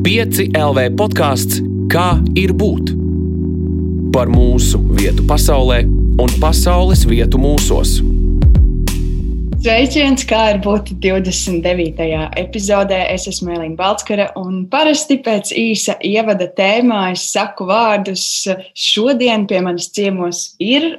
5 LV podkāsts Kā ir būt? Par mūsu vietu pasaulē un pasaules vietu mūsos. Sveiciens, kā ir būt 29. epizodē. Es esmu Elīna Balskara, un parasti pēc īsa ievada tēmā es saku vārdus. Šodien pie manis ciemos ir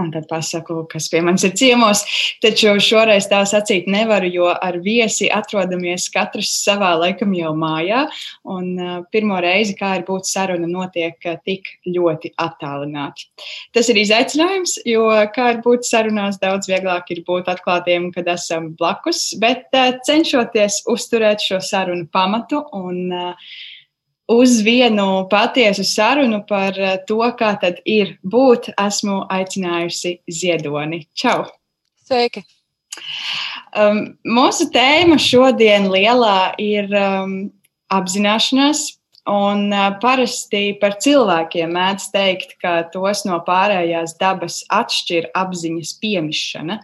un tad pasaku, kas pie manis ir ciemos. Taču šoreiz tā sacīt nevaru, jo ar viesi atrodamies katrs savā laikam jau mājā. Un pirmo reizi, kā ir būt saruna, notiek tik ļoti attālināti. Tas ir izaicinājums, jo kā ir būt sarunās, daudz vieglāk ir būt atklātiem, kad esam blakus, bet cenšoties uzturēt šo sarunu pamatu un uh, uz vienu patiesu sarunu par eh, to, kā tad ir būt, esmu aicinājusi Ziedoni. Čau! Sveiki! Um, mūsu tēma šodien lielā ir um, apzināšanās. Un uh, parasti par cilvēkiem mēdz teikt, ka tos no pārējās dabas atšķir apziņas piemišana.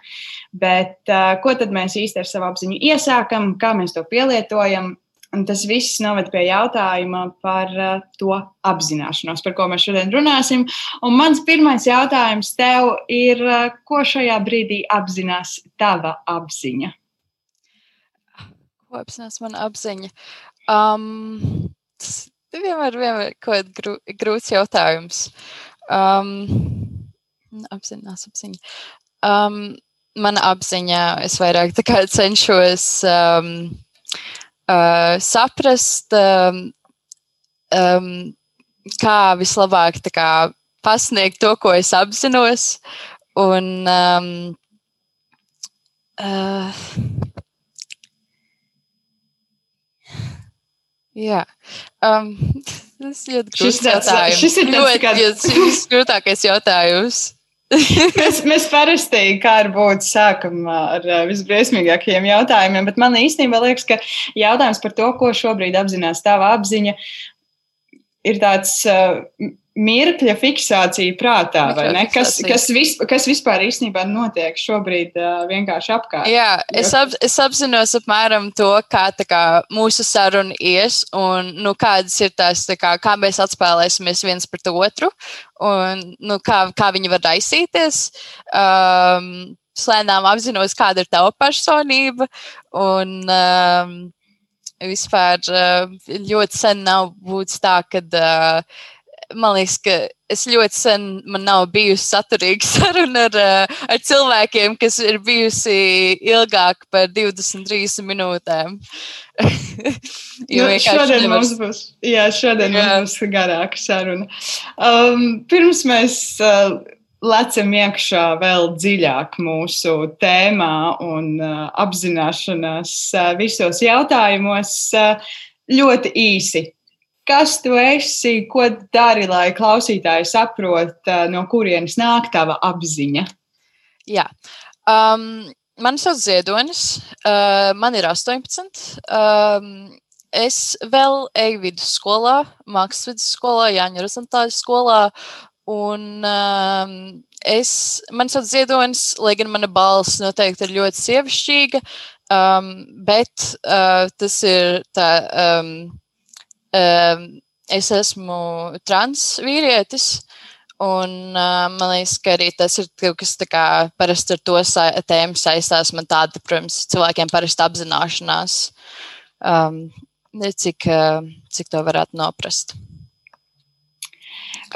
Bet uh, ko tad mēs īsti ar savu apziņu iesākam, kā mēs to pielietojam, Un tas viss noved pie jautājuma par uh, to apzināšanos, par ko mēs šodien runāsim. Un mans pirmais jautājums tev ir, uh, ko šajā brīdī apzinās tava apziņa? Ko apzinās mana apziņa? Um, tas vienmēr ir kaut kāds grūts jautājums. Um, apzinās apziņa. Um, mana apziņa, es vairāk cenšos. Um, uh, saprast, um, um, kā vislabāk kā, pasniegt to, ko es apzinos. Un, um, uh, jā, um, tas ir grūts jautājums. Šis ir ļoti grūtākais jautājums mēs, mēs parasti kā ar būtu sākam ar visbriesmīgākajiem jautājumiem, bet man īstenībā liekas, ka jautājums par to, ko šobrīd apzinās tava apziņa, ir tāds mirkļa fiksācija prātā, vai ne? Kas, kas, vis, kas vispār īstenībā notiek šobrīd uh, vienkārši apkārt? Jā, es, ap, es apzinos apmēram to, kā, kā mūsu saruna ies un nu, kādas ir tās, kā, kā mēs atspēlēsimies viens pret otru un nu, kā, kā viņi var raisīties. Um, Slēnām apzinos, kāda ir tava personība. Un, um, vispār uh, ļoti sen nav būtis tā, ka uh, man liekas, ka es ļoti sen man nav bijusi saturīga saruna ar, eh, ar cilvēkiem, kas ir bijusi ilgāk par 23 minūtēm. jo nu, šodien nevar... mums būs, jā, šodien jā. mums būs garāka saruna. Um, pirms mēs uh, lecam iekšā vēl dziļāk mūsu tēmā un uh, apzināšanās uh, visos jautājumos, uh, ļoti īsi kas tu esi, ko dari, lai klausītāji saprot, no kurienes nāk tava apziņa? Jā. Um, man sauc Ziedonis, uh, man ir 18. Um, es vēl eju vidusskolā, mākslas vidusskolā, Jāņa Rozentāļa skolā. Un um, es, man sauc Ziedonis, lai gan mana balss noteikti ir ļoti sievišķīga, um, bet uh, tas ir tā. Um, es esmu transvīrietis. Un uh, man liekas, ka arī tas ir kaut kas tāds, parasti ar to sa tēmu saistās. Man tāda, protams, cilvēkiem parasti apzināšanās, um, cik, uh, cik to varētu noprast.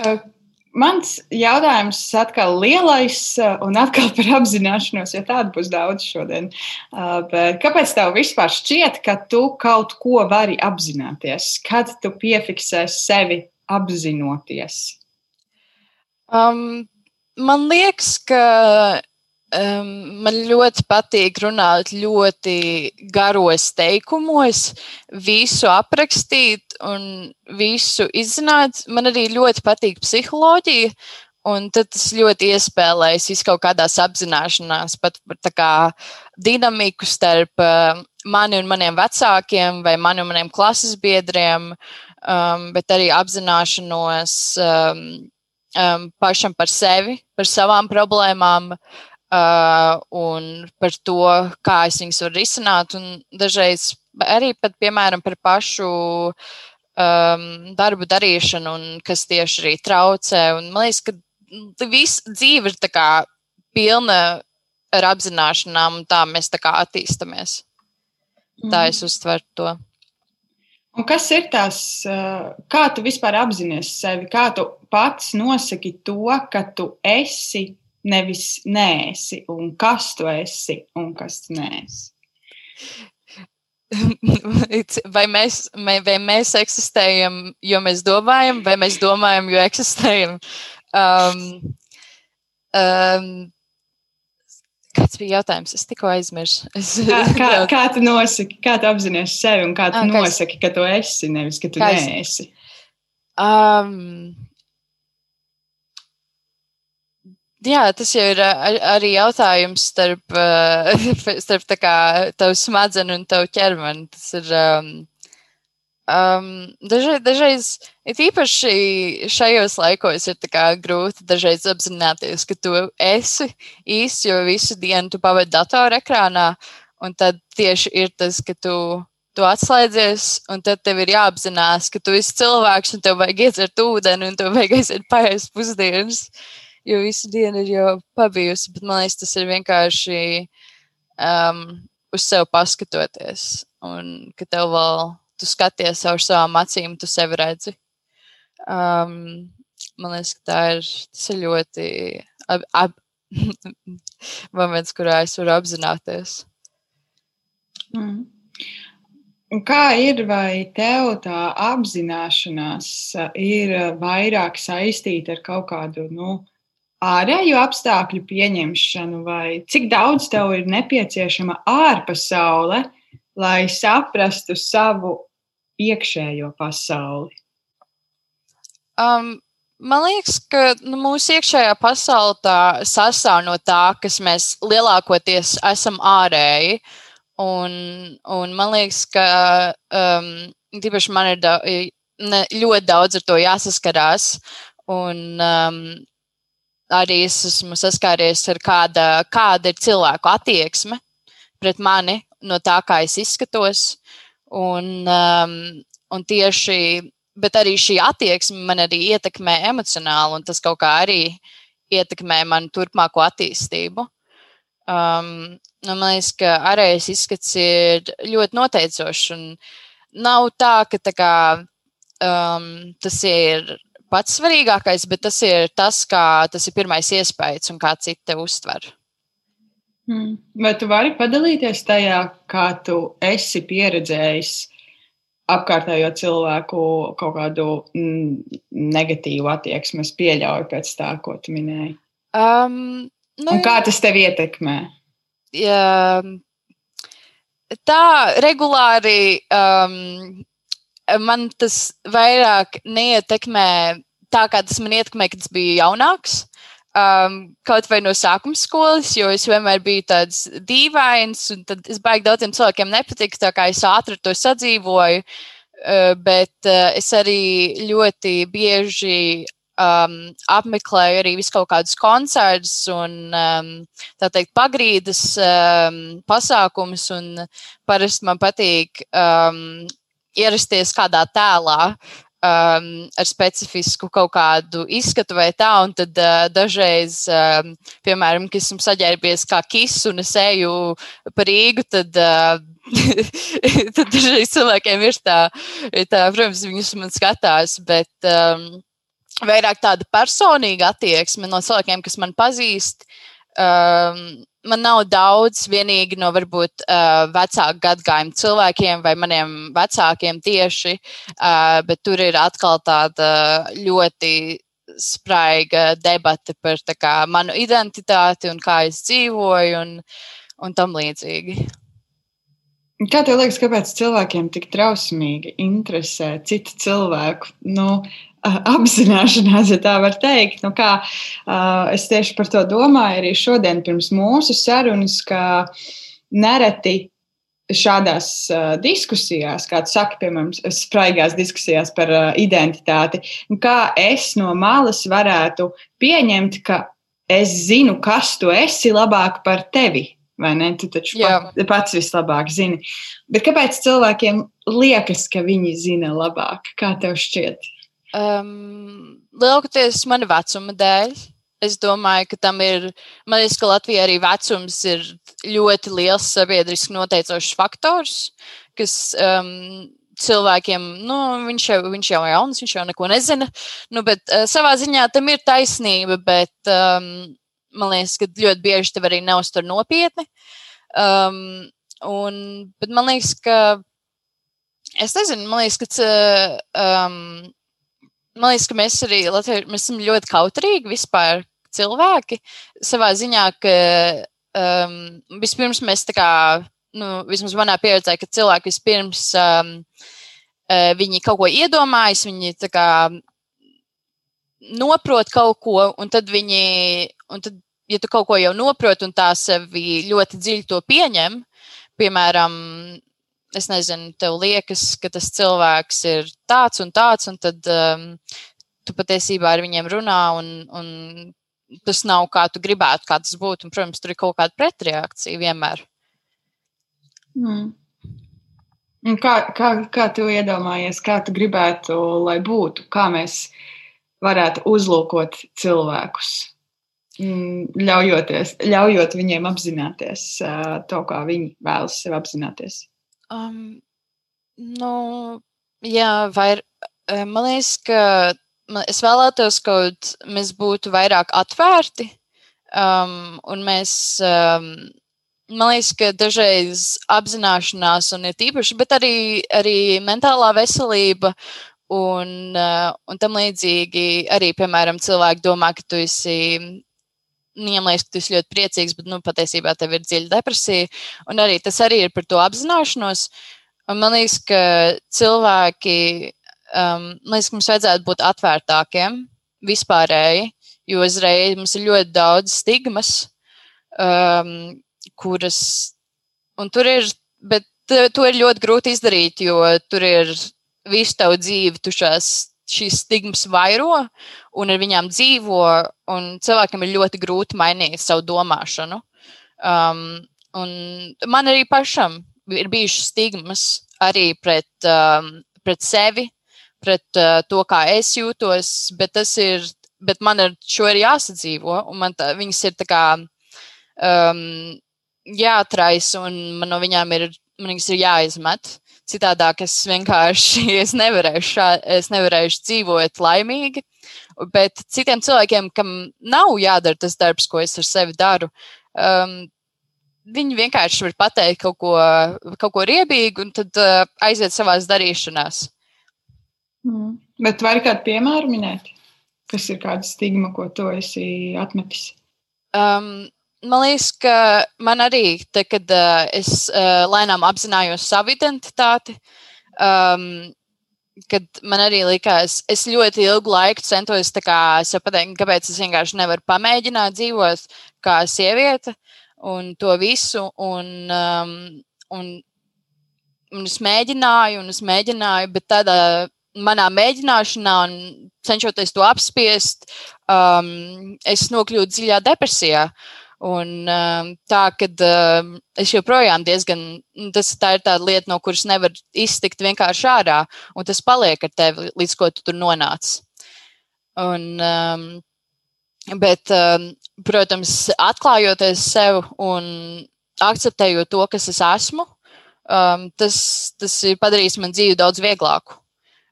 Uh, Mans jautājums atkal lielais uh, un atkal par apzināšanos, jo tādu būs daudz šodien. Uh, bet kāpēc tev vispār šķiet, ka tu kaut ko vari apzināties? Kad tu piefiksē sevi apzinoties? Um, man liekas, ka Um, man ļoti patīk runāt ļoti garos teikumos, visu aprakstīt un visu izzināt. Man arī ļoti patīk psiholoģija, un tas ļoti iespēlējas kaut kādās apzināšanās, pat kā dinamiku starp mani un maniem vecākiem vai mani un maniem klases biedriem, um, bet arī apzināšanos um, um, pašam par sevi, par savām problēmām. Uh, uh, un par to, kā es viņus varu risināt. Un dažreiz arī pat, piemēram, par pašu um, darbu darīšanu un kas tieši arī traucē. Un man liekas, ka viss dzīve ir pilna ar apzināšanām, un tā mēs tā kā attīstamies. Tā es mhm. uztveru to. Un kas ir tās, kā tu vispār apzinājies sevi? Kā tu pats nosaki to, ka tu esi nevis nēsi, un kas tu esi un kas tu nēsi? vai, mēs, vai mēs eksistējam, jo mēs domājam, vai mēs domājam, jo eksistējam? Um, um, Kāds bija jautājums? Es tikko aizmirsu. Es... Kā, kā, kā tu nosaki, kā tu apzinājies sevi un kā tu ah, nosaki, es... ka tu esi, nevis ka tu neesi? Um, jā, tas jau ir ar, arī jautājums starp, starp tā kā tavu smadzenu un tavu ķermeni. Tas ir. Um, Um, dažreiz, dažreiz it īpaši šajos laikos ir grūti dažreiz apzināties, ka tu esi īsts, jo visu dienu tu pavadi datorā ekrānā, un tad tieši ir tas, ka tu, tu atslēdzies, un tad tev ir jāapzinās, ka tu esi cilvēks, un tev vajag iedzert ūdeni, un tev vajag aiziet paēst pusdienas, jo visu dienu ir jau pabijusi, bet man liekas, tas ir vienkārši um, uz sevi paskatoties, un ka tev vēl tu skaties caur savām acīm, tu sevi redzi. Um, man liekas, ka tā ir, ir ļoti ab, ab, moments, kurā es varu apzināties. Mm. Un kā ir, vai tev tā apzināšanās ir vairāk saistīta ar kaut kādu nu, ārēju apstākļu pieņemšanu, vai cik daudz tev ir nepieciešama ārpasaule, lai saprastu savu iekšējo pasauli? Um, man liekas, ka nu, mūsu iekšējā pasaule sastāv no tā, kas mēs lielākoties esam ārēji. Un, un man liekas, ka um, tīpaši man ir da, ne, ļoti daudz ar to jāsaskarās. Un, um, arī es esmu saskāries ar kāda, kāda ir cilvēku attieksme pret mani no tā, kā es izskatos. Un, um, un tieši, bet arī šī attieksme man arī ietekmē emocionāli, un tas kaut kā arī ietekmē manu turpmāko attīstību. Um, nu, man liekas, ka ārējais izskats ir ļoti noteicošs. Nav tā, ka tā kā, um, tas ir pats svarīgākais, bet tas ir tas, kā tas ir pirmais iespējas un kā citi te uztver. Hmm. Vai tu vari padalīties tajā, kā tu esi pieredzējis apkārtējo cilvēku kaut kādu mm, negatīvu attieksmi? Pieļauju pēc tā, ko tu minēji. Um, nu, Un kā tas tev ietekmē? Jā, tā regulāri um, man tas vairāk neietekmē tā, kā tas man ietekmē, kad es biju jaunāks um, kaut vai no sākuma skolas, jo es vienmēr biju tāds dīvains, un es baigi daudziem cilvēkiem nepatika, tā kā es ātri to sadzīvoju. Uh, bet uh, es arī ļoti bieži um, apmeklēju arī visu kaut kādus koncertus un, um, tā teikt, pagrīdes um, pasākumus, parasti man patīk um, ierasties kādā tēlā, um, ar specifisku kaut kādu izskatu vai tā, un tad uh, dažreiz, um, piemēram, kad esmu saģērbies kā kis un es eju pa Rīgu, tad, uh, tad dažreiz cilvēkiem ir tā, tā, protams, viņus man skatās, bet um, vairāk tāda personīga attieksme no cilvēkiem, kas man pazīst. Um, man nav daudz vienīgi no varbūt uh, vecāku gadgājumu cilvēkiem vai maniem vecākiem tieši, uh, bet tur ir atkal tāda ļoti spraiga debata par kā, manu identitāti un kā es dzīvoju un, un tam līdzīgi. Kā tev liekas, kāpēc cilvēkiem tik trausmīgi interesē citu cilvēku nu, apzināšanās, ja tā var teikt. Nu, kā, es tieši par to domāju arī šodien, pirms mūsu sarunas, ka nereti šādās uh, diskusijās, kā tu saki, piemēram, spraigās diskusijās par uh, identitāti, kā es no malas varētu pieņemt, ka es zinu, kas tu esi labāk par tevi. vai ne? Tu taču pat, pats vislabāk zini. Bet kāpēc cilvēkiem liekas, ka viņi zina labāk? Kā tev šķiet? Um, Lielākoties mana vecuma dēļ. Es domāju, ka tam ir, man liekas, ka Latvijā arī vecums ir ļoti liels sabiedriski noteicošs faktors, kas um, cilvēkiem, nu, viņš jau, viņš jau ir jauns, viņš jau neko nezina. Nu, bet uh, savā ziņā tam ir taisnība, bet um, man liekas, ka ļoti bieži tev arī neuztur nopietni. Um, un, bet man liekas, ka, es nezinu, man liekas, ka um, man liekas, ka mēs arī Latvijā, mēs esam ļoti kautrīgi vispār cilvēki. Savā ziņā, ka um, vispirms mēs tā kā, nu, vismaz manā pieredzē, ka cilvēki vispirms um, uh, viņi kaut ko iedomājas, viņi tā kā noprot kaut ko, un tad viņi, un tad, ja tu kaut ko jau noproti un tā sevi ļoti dziļi to pieņem, piemēram, es nezinu, tev liekas, ka tas cilvēks ir tāds un tāds, un tad um, tu patiesībā ar viņiem runā, un, un tas nav kā tu gribētu, kā tas būtu. Un, protams, tur ir kaut kāda pretreakcija vienmēr. Mm. Un kā, kā, kā tu iedomājies, kā tu gribētu, lai būtu, kā mēs varētu uzlūkot cilvēkus, mm, ļaujoties, ļaujot viņiem apzināties uh, to, kā viņi vēlas sevi apzināties? Um, nu, jā, vai man liekas, ka man, es vēlētos, ka mēs būtu vairāk atvērti. Um, un mēs, um, man liekas, ka dažreiz apzināšanās, un ir tīpaši, bet arī, arī mentālā veselība un, uh, un tam līdzīgi arī, piemēram, cilvēki domā, ka tu esi viņam liekas, ka tu esi ļoti priecīgs, bet nu, patiesībā tev ir dziļa depresija. Un arī tas arī ir par to apzināšanos. Un man liekas, ka cilvēki, um, liekas, ka mums vajadzētu būt atvērtākiem vispārēji, jo uzreiz mums ir ļoti daudz stigmas, um, kuras, un tur ir, bet to ir ļoti grūti izdarīt, jo tur ir visu tavu dzīvi, tu šās šīs stigmas vairo un ar viņām dzīvo, un cilvēkam ir ļoti grūti mainīt savu domāšanu. Um, un man arī pašam ir bijušas stigmas arī pret, um, pret sevi, pret uh, to, kā es jūtos, bet tas ir, bet man ar šo ir jāsadzīvo, un man tā, viņas ir tā kā um, jāatraisa, un man no viņām ir, man viņas ir jāizmet. Citādāk es vienkārši es nevarēšu, šā, es nevarēšu dzīvot laimīgi. Bet citiem cilvēkiem, kam nav jādara tas darbs, ko es ar sevi daru, um, viņi vienkārši var pateikt kaut ko, kaut ko riebīgu un tad uh, aiziet savā darīšanās. Mm. Bet vai ir kādi piemēri minēt, kas ir kāda stigma, ko tu esi atmetis? Um, man liekas, ka man arī, te, kad uh, es uh, lēnām apzinājos savu identitāti, um, kad man arī likās, es ļoti ilgu laiku centos saprast, kāpēc es vienkārši nevaru pamēģināt dzīvot kā sieviete un to visu. Un, um, un, un es mēģināju, un es mēģināju, bet tādā manā mēģināšanā, un cenšoties to apspiest, um, es nokļuvu dziļā depresijā. Un, um, tā, kad um, es joprojām diezgan, tas tā ir tāda lieta, no kuras nevar iztikt vienkārši ārā, un tas paliek ar tevi, līdz ko tu tur nonāc. Un, um, bet, protams, atklājoties sev un akceptējot to, kas es esmu, tas, tas ir padarījis man dzīvi daudz vieglāku.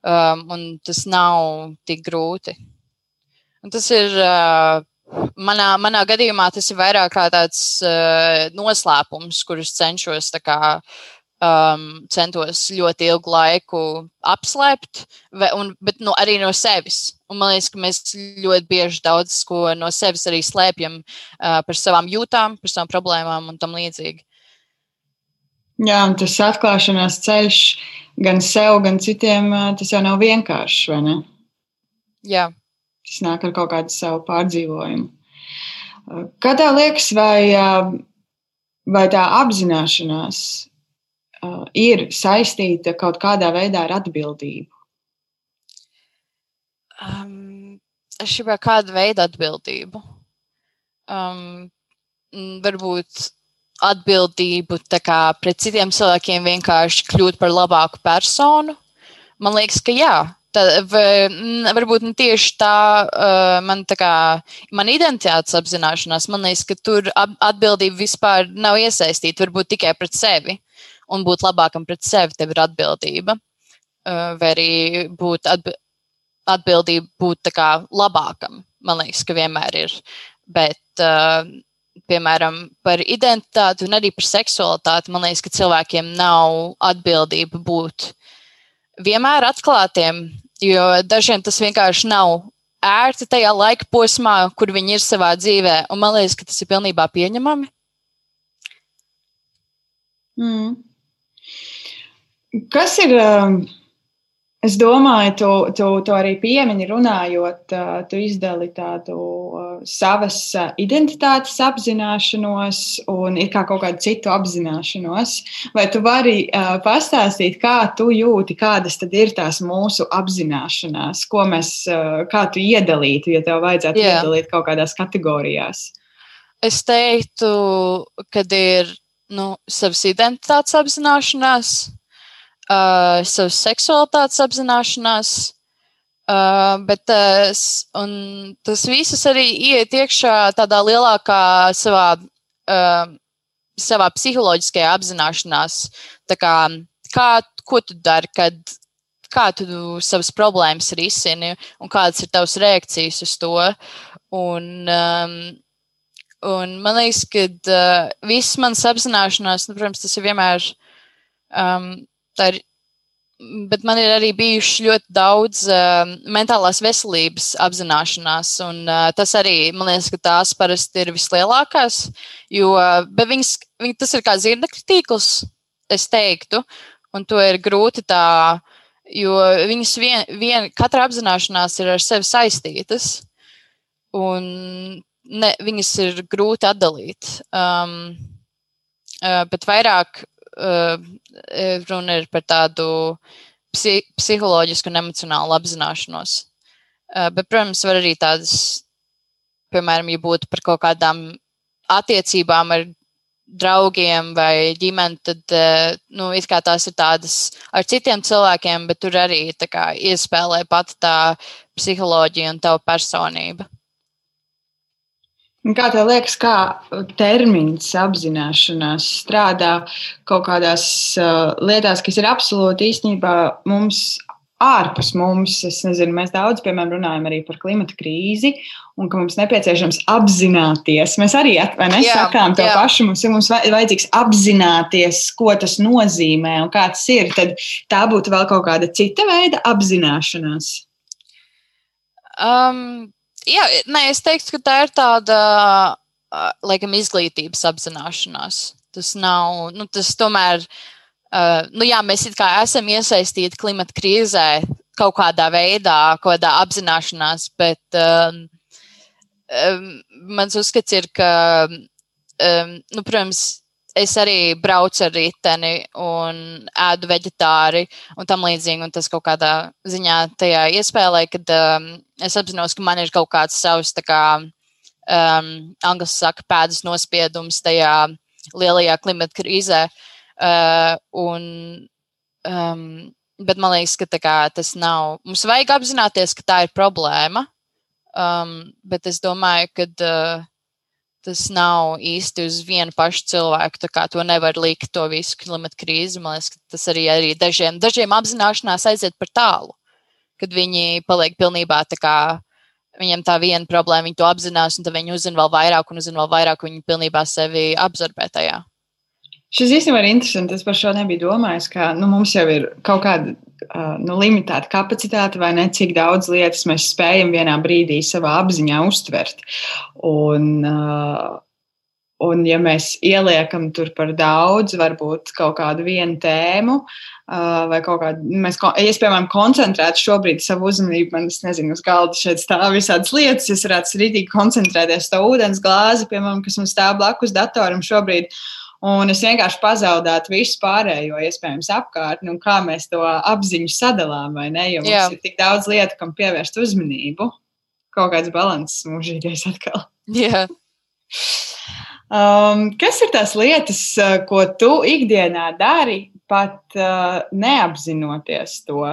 Un tas nav tik grūti. Un tas ir uh, Manā, manā gadījumā tas ir vairāk kā tāds uh, noslēpums, kurus cenšos kā, um, centos ļoti ilgu laiku apslēpt, ve, un, bet no, arī no sevis. Un man liekas, ka mēs ļoti bieži daudz ko no sevis arī slēpjam uh, par savām jūtām, par savām problēmām un tam līdzīgi. Jā, un tas atklāšanās ceļš gan sev, gan citiem, tas jau nav vienkāršs, vai ne? Jā. Tas nāk ar kaut kādu savu pārdzīvojumu. Kā tev liekas, vai, vai tā apzināšanās ir saistīta kaut kādā veidā ar atbildību? Um, es gribēju kādu veidu atbildību. Um, varbūt atbildību kā, pret citiem cilvēkiem, vienkārši kļūt par labāku personu. Man liekas, ka jā. Tā, varbūt ne tieši tā, uh, man tā kā man identitātes apzināšanās, man liekas, ka tur atbildība vispār nav iesaistīta. Varbūt tikai pret sevi un būt labākam pret sevi, tev ir atbildība. Uh, vai arī būt atb atbildība būt kā labākam. Man liekas, ka vienmēr ir. Bet uh, piemēram, par identitāti un arī par seksualitāti, man liekas, ka cilvēkiem nav atbildība būt vienmēr atklātiem, jo dažiem tas vienkārši nav ērti tajā laika posmā, kur viņi ir savā dzīvē, un man liekas, ka tas ir pilnībā pieņemami. Mm. Kas ir um, Es domāju, tu, tu, tu arī piemini, runājot, tu izdali tādu savas identitātes apzināšanos un ir kā kaut kādu citu apzināšanos. Vai tu vari pastāstīt, kā tu jūti, kādas tad ir tās mūsu apzināšanās, ko mēs, kā tu iedalītu, ja tev vajadzētu yeah. iedalīt kaut kādās kategorijās? Es teiktu, ka ir nu, savas identitātes apzināšanās uh, savas seksualitātes apzināšanās. Uh, bet uh, tas viss arī iet iekšā tādā lielākā savā, uh, savā psiholoģiskajā apzināšanās. Kā, kā, ko tu dari, kad kā tu savas problēmas risini un kādas ir tavas reakcijas uz to. Un, um, un man liekas, ka uh, viss manas apzināšanās, nu, protams, tas ir vienmēr um, tā ir. Bet man ir arī bijuši ļoti daudz uh, mentālās veselības apzināšanās, un uh, tas arī, man liekas, ka tās parasti ir vislielākās, jo viņas, viņ, tas ir kā zirnekļa tīkls, es teiktu, un to ir grūti tā, jo viņas vien, vien, katra apzināšanās ir ar sevi saistītas, un ne, viņas ir grūti atdalīt. Um, uh, bet vairāk runa ir par tādu psi psiholoģisku un emocionālu apzināšanos. Uh, bet, protams, var arī tādas, piemēram, ja būtu par kaut kādām attiecībām ar draugiem vai ģimeni, tad nu, tās ir tādas ar citiem cilvēkiem, bet tur arī kā, iespēlē pati tā psiholoģija un tava personība. Kā tev liekas, kā termins apzināšanās strādā kaut kādās uh, lietās, kas ir absolūti īstenībā mums ārpus mums? Es nezinu, mēs daudz, piemēram, runājam arī par klimata krīzi un ka mums nepieciešams apzināties. Mēs arī nesakām to jā. pašu. Mums ir mums vajadzīgs apzināties, ko tas nozīmē un kā tas ir. Tad tā būtu vēl kaut kāda cita veida apzināšanās. Um, jā, nē, es teiktu, ka tā ir tāda, laikam, izglītības apzināšanās. Tas nav, nu, tas tomēr, uh, nu jā, mēs it kā esam iesaistīti klimata krīzē kaut kādā veidā, kaut kādā apzināšanās, bet um, um, mans uzskats ir, ka, um, nu, protams, es arī braucu ar riteni un ēdu vegetāri un tam līdzīgi. Un tas kaut kādā ziņā tajā iespēlē, kad um, es apzinos, ka man ir kaut kāds savs, tā kā um, angļu saka, pēdas nospiedums tajā lielajā klimata krīzē. Uh, un, um, bet man liekas, ka kā, tas nav. Mums vajag apzināties, ka tā ir problēma. Um, bet es domāju, ka uh, tas nav īsti uz vienu pašu cilvēku. Tā kā to nevar likt to visu klimata krīzi. Man liekas, tas arī, arī dažiem, dažiem apzināšanās aiziet par tālu, kad viņi paliek pilnībā tā kā. Viņiem tā viena problēma, viņi to apzinās, un tad viņi uzzina vēl vairāk, un uzzina vēl vairāk, un viņi pilnībā sevi absorbē tajā. Šis īstenībā ir interesants. Es par šo nebiju domājis, ka nu, mums jau ir kaut kāda nu, limitēta kapacitāte vai ne, cik daudz lietas mēs spējam vienā brīdī savā apziņā uztvert. Un, un ja mēs ieliekam tur par daudz, varbūt kaut kādu vienu tēmu, vai kaut kādu, mēs, ja es, piemēram, koncentrētu šobrīd savu uzmanību, man, es nezinu, uz galda šeit stāv visādas lietas, es varētu rītīgi koncentrēties to ūdens glāzi, piemēram, kas man stāv blakus datoram šobrīd. Un es vienkārši pazaudētu visu pārējo, iespējams, apkārtni un kā mēs to apziņu sadalām? Jo mums Jā. ir tik daudz lietu, kam pievērst uzmanību. Kaut kāds balanss mūžīgais atkal. Jā. Um, kas ir tās lietas, uh, ko tu ikdienā dari, pat uh, neapzinoties to?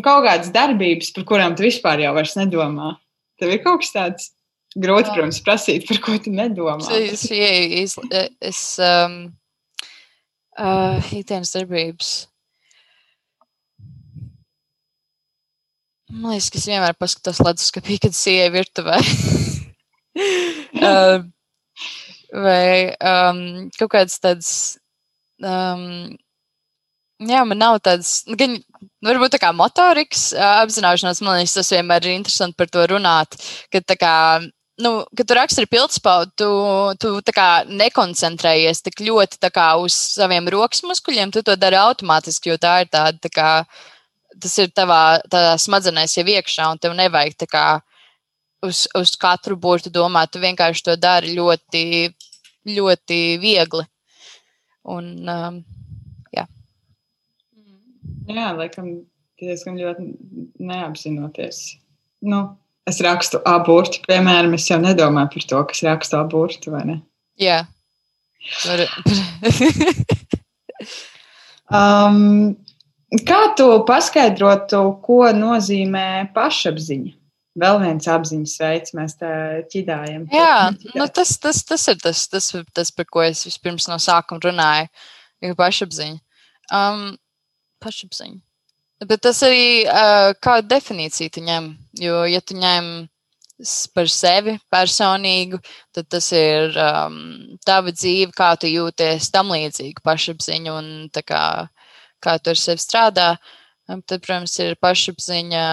Kaut kādas darbības, par kurām tu vispār jau nedomā. Tev ir kaut kas tāds grūti, protams, prasīt, par ko tu nedomā. Es, es, es um, uh, ikdienas darbības. Man liekas, ka es vienmēr paskatos leduskapī, kad es ieeju virtuvē. uh, vai um, kaut kāds tāds. Um, jā, man nav tāds, gan varbūt tā kā motorikas apzināšanās, man liekas, tas vienmēr ir interesanti par to runāt, ka tā kā nu, kad tu raksti pildspaudu, tu, tu kā, nekoncentrējies tik ļoti kā, uz saviem rokas muskuļiem. Tu to dari automātiski, jo tā ir tāda, tā kā, tas ir tavā smadzenēs jau iekšā, un tev nevajag kā, uz, uz katru burtu domāt. Tu vienkārši to dari ļoti, ļoti viegli. Un, um, jā. jā, laikam diezgan ļoti neapzinoties. Nu, es rakstu abortu, piemēram, es jau nedomāju par to, kas raksta abortu, vai ne? Jā. um, kā tu paskaidrotu, ko nozīmē pašapziņa? Vēl viens apziņas veids, mēs tā ķidājam. Jā, nu tas, tas, tas ir tas, tas, tas, par ko es vispirms no sākuma runāju. Ir pašapziņa. Um, pašapziņa. Bet tas arī uh, kādu definīciju tu ņem. Jo, ja tu ņem par sevi personīgu, tad tas ir um, tava dzīve, kā tu jūties tam līdzīgi, pašapziņa un kā, kā tu ar sevi strādā. Um, tad, protams, ir pašapziņa,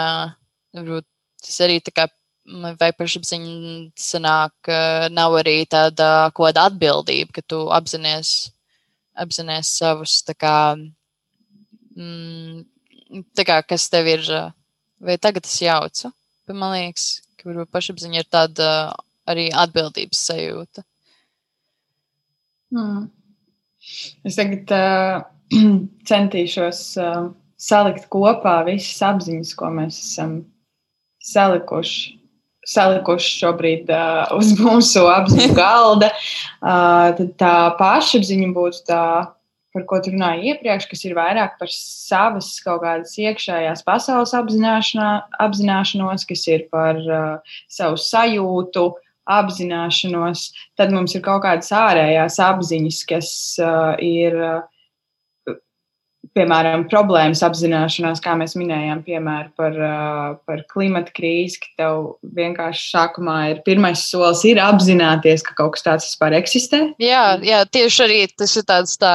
varbūt tas arī tā kā vai pašapziņa sanāk, nav arī tāda kaut kāda atbildība, ka tu apzinājies, apzinājies savus kā. Mm, tā kā, kas tev ir, vai tagad es jaucu, bet man liekas, ka varbūt pašapziņa ir tāda arī atbildības sajūta. Hmm. Es tagad uh, centīšos uh, salikt kopā visas apziņas, ko mēs esam salikuši. Salikuši šobrīd uh, uz mūsu apziņu galda. Uh, tad tā pašapziņa būtu tā par ko tu runāji iepriekš, kas ir vairāk par savas kaut kādas iekšējās pasaules apzināšanos, kas ir par uh, savu sajūtu, apzināšanos. Tad mums ir kaut kādas ārējās apziņas, kas uh, ir. Uh, piemēram, problēmas apzināšanās, kā mēs minējām, piemēram, par, par klimata krīzi, ka tev vienkārši sākumā ir pirmais solis, ir apzināties, ka kaut kas tāds vispār eksistē. Jā, jā tieši arī tas ir tāds, tā,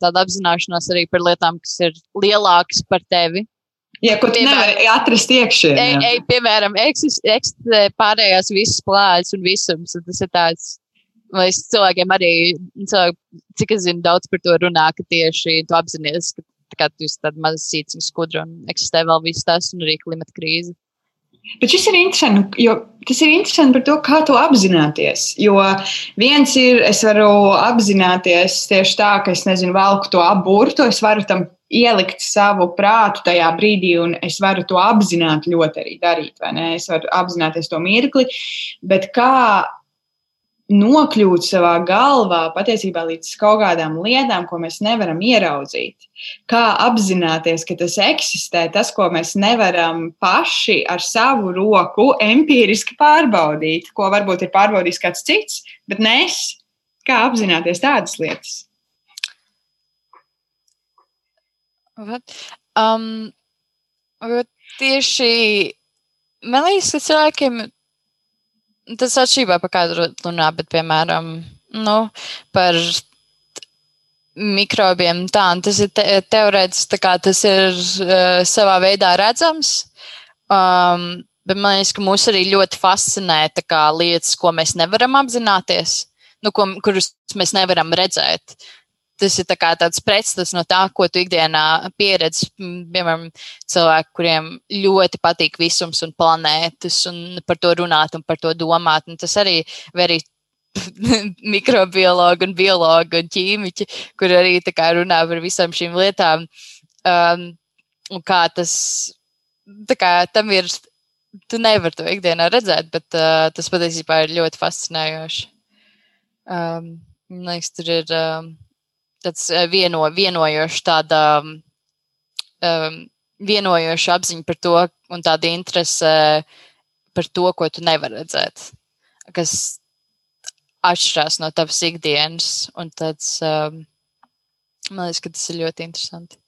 tāda apzināšanās arī par lietām, kas ir lielākas par tevi. Jā, ko tu nevari atrast ej, piemēram, eksistē pārējās visas plājas un visums, un tas ir tāds Lai cilvēkiem arī, cilvēki, cik es zinu, daudz par to runā, ka tieši tu apzinājies, ka kā tu esi tāda maza sīciņa skudra un eksistē vēl viss tas un arī klimata krīze. Bet šis ir interesanti, jo tas ir interesanti par to, kā to apzināties. Jo viens ir, es varu apzināties tieši tā, ka es nezinu, velku to aburtu, es varu tam ielikt savu prātu tajā brīdī, un es varu to apzināti ļoti arī darīt, vai? Es varu apzināties to mirkli, bet kā nokļūt savā galvā patiesībā līdz kaut kādām lietām, ko mēs nevaram ieraudzīt. Kā apzināties, ka tas eksistē, tas, ko mēs nevaram paši ar savu roku empiriski pārbaudīt, ko varbūt ir pārbaudījis kāds cits, bet ne es. Kā apzināties tādas lietas? Um, tieši man liekas, ka cilvēkiem Tas atšķirībā par kādu runā, bet, piemēram, nu, par mikrobiem tā, tas ir te, teorētiski, tas ir uh, savā veidā redzams. Um, bet man liekas, ka mūs arī ļoti fascinē kā, lietas, ko mēs nevaram apzināties, nu, ko, kurus mēs nevaram redzēt tas ir tā tāds pretstats no tā, ko tu ikdienā pieredzi. Piemēram, cilvēki, kuriem ļoti patīk visums un planētas, un par to runāt un par to domāt. Un tas arī arī mikrobiologi un biologi un ķīmiķi, kur arī kā, runā par visām šīm lietām. Um, un kā tas, kā, tam ir, tu nevari to ikdienā redzēt, bet uh, tas patiesībā ir ļoti fascinējoši. Um, man liekas, tur ir um, tāds vieno, vienojošs tāda um, vienojoša apziņa par to un tāda interese par to, ko tu nevari redzēt, kas atšķirās no tavas ikdienas. Un tāds, um, man liekas, ka tas ir ļoti interesanti.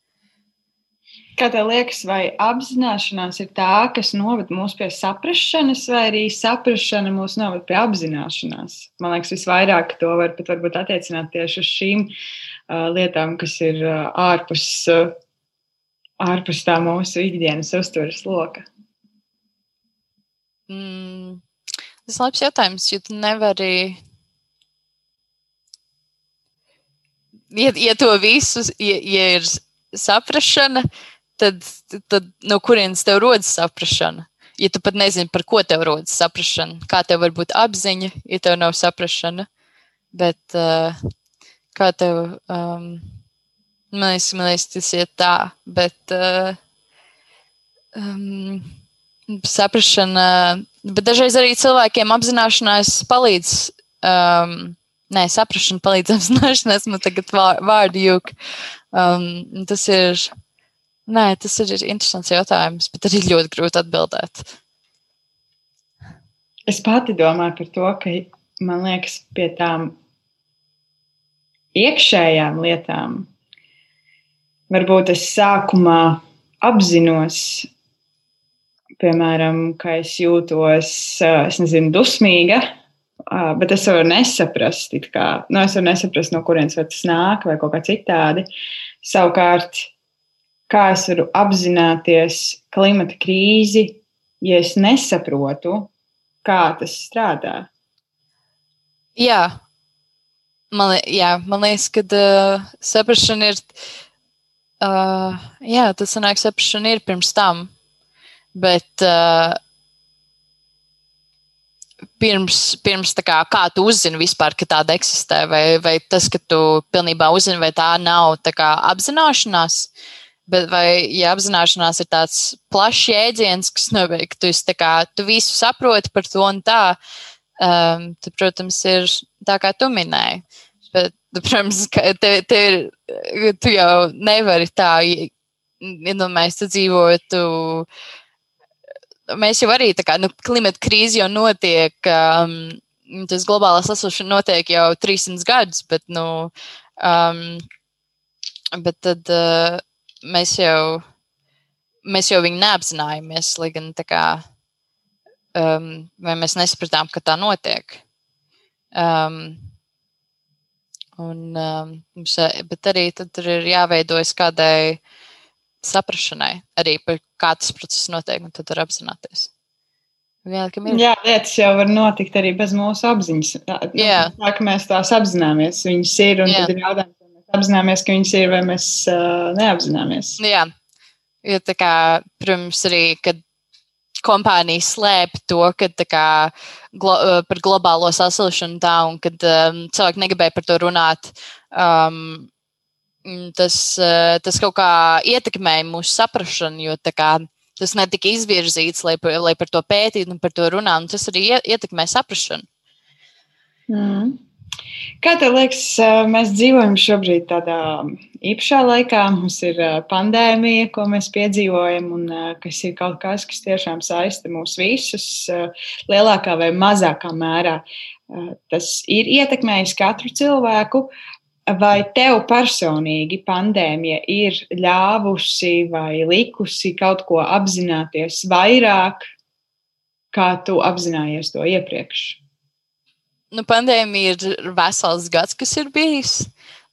Kā tev liekas, vai apzināšanās ir tā, kas noved mūs pie saprašanas, vai arī saprašana mūs noved pie apzināšanās? Man liekas, visvairāk to var pat varbūt attiecināt tieši uz šīm uh, lietām, kas ir ārpus, ārpus tā mūsu ikdienas uztveres loka. Mm, tas ir labs jautājums, jo tu nevari. Ja, ja to visu, ja, ja ir saprašana, tad, tad no kurienes tev rodas saprāšana? Ja tu pat nezini, par ko tev rodas saprāšana, kā tev var būt apziņa, ja tev nav saprāšana, bet uh, kā tev, um, man liekas, man liekas, tas ir tā, bet uh, um, saprāšana, bet dažreiz arī cilvēkiem apzināšanās palīdz. Um, Nē, saprāšana palīdz apzināšanās, man tagad vārdu jūka. Um, tas ir Nē, tas ir interesants jautājums, bet arī ļoti grūti atbildēt. Es pati domāju par to, ka man liekas, pie tām iekšējām lietām varbūt es sākumā apzinos, piemēram, ka es jūtos, es nezinu, dusmīga, bet es varu nesaprast, kā, nu, es varu nesaprast, no kurienes tas nāk vai kaut kā citādi. Savukārt, kā es varu apzināties klimata krīzi, ja es nesaprotu, kā tas strādā. Jā, man, jā, man liekas, ka uh, saprāšana ir. Uh, jā, tas sanāk, saprāšana ir pirms tam. Bet uh, pirms, pirms kā, kā tu uzzini vispār, ka tāda eksistē, vai, vai tas, ka tu pilnībā uzzini, vai tā nav tā kā apzināšanās. Bet vai ja apzināšanās ir tāds plašs jēdziens, kas ka tu, kā, tu visu saproti par to un tā, um, tad, protams, ir tā, kā tu minēji. Bet, protams, te, te ir, tu jau nevari tā, iedomājies, tu dzīvotu. Mēs jau arī tā kā nu, klimata krīze jau notiek, um, tas globālā sasilšana notiek jau 300 gadus, bet, nu, um, bet tad. Uh, mēs jau, mēs jau viņu neapzinājāmies, lai gan tā kā, um, vai mēs nesapratām, ka tā notiek. Um, un, um, mums, bet arī tad ir jāveidojas kādai saprašanai, arī par kā tas process notiek, un tad var apzināties. Jā, Jā, lietas jau var notikt arī bez mūsu apziņas. Jā, tā kā mēs tās apzināmies, viņas ir, un Jā. tad ir jautājums, apzināmies, ka viņas ir, vai mēs uh, neapzināmies. Jā, jo tā kā, protams, arī, kad kompānija slēp to, ka kā, glo, par globālo sasilšanu tā, un kad um, cilvēki negribēja par to runāt, um, tas, uh, tas kaut kā ietekmēja mūsu saprašanu, jo kā tas netika izvirzīts, lai, lai par to pētītu un par to runātu, un tas arī ietekmē saprašanu. Mm. Kā tev liekas, mēs dzīvojam šobrīd tādā īpašā laikā? Mums ir pandēmija, ko mēs piedzīvojam, un kas ir kaut kas, kas tiešām saista mūs visus lielākā vai mazākā mērā. Tas ir ietekmējis katru cilvēku. Vai tev personīgi pandēmija ir ļāvusi vai likusi kaut ko apzināties vairāk, kā tu apzinājies to iepriekš? nu, pandēmija ir vesels gads, kas ir bijis.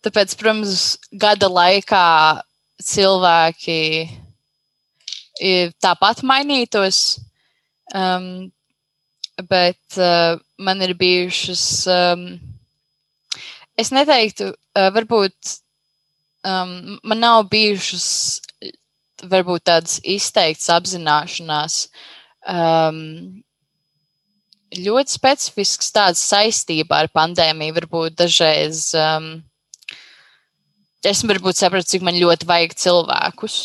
Tāpēc, protams, gada laikā cilvēki tāpat mainītos. Um, bet uh, man ir bijušas, um, es neteiktu, uh, varbūt um, man nav bijušas varbūt tādas izteiktas apzināšanās. Um, ļoti specifisks tāds saistība ar pandēmiju. Varbūt dažreiz um, es varbūt sapratu, cik man ļoti vajag cilvēkus,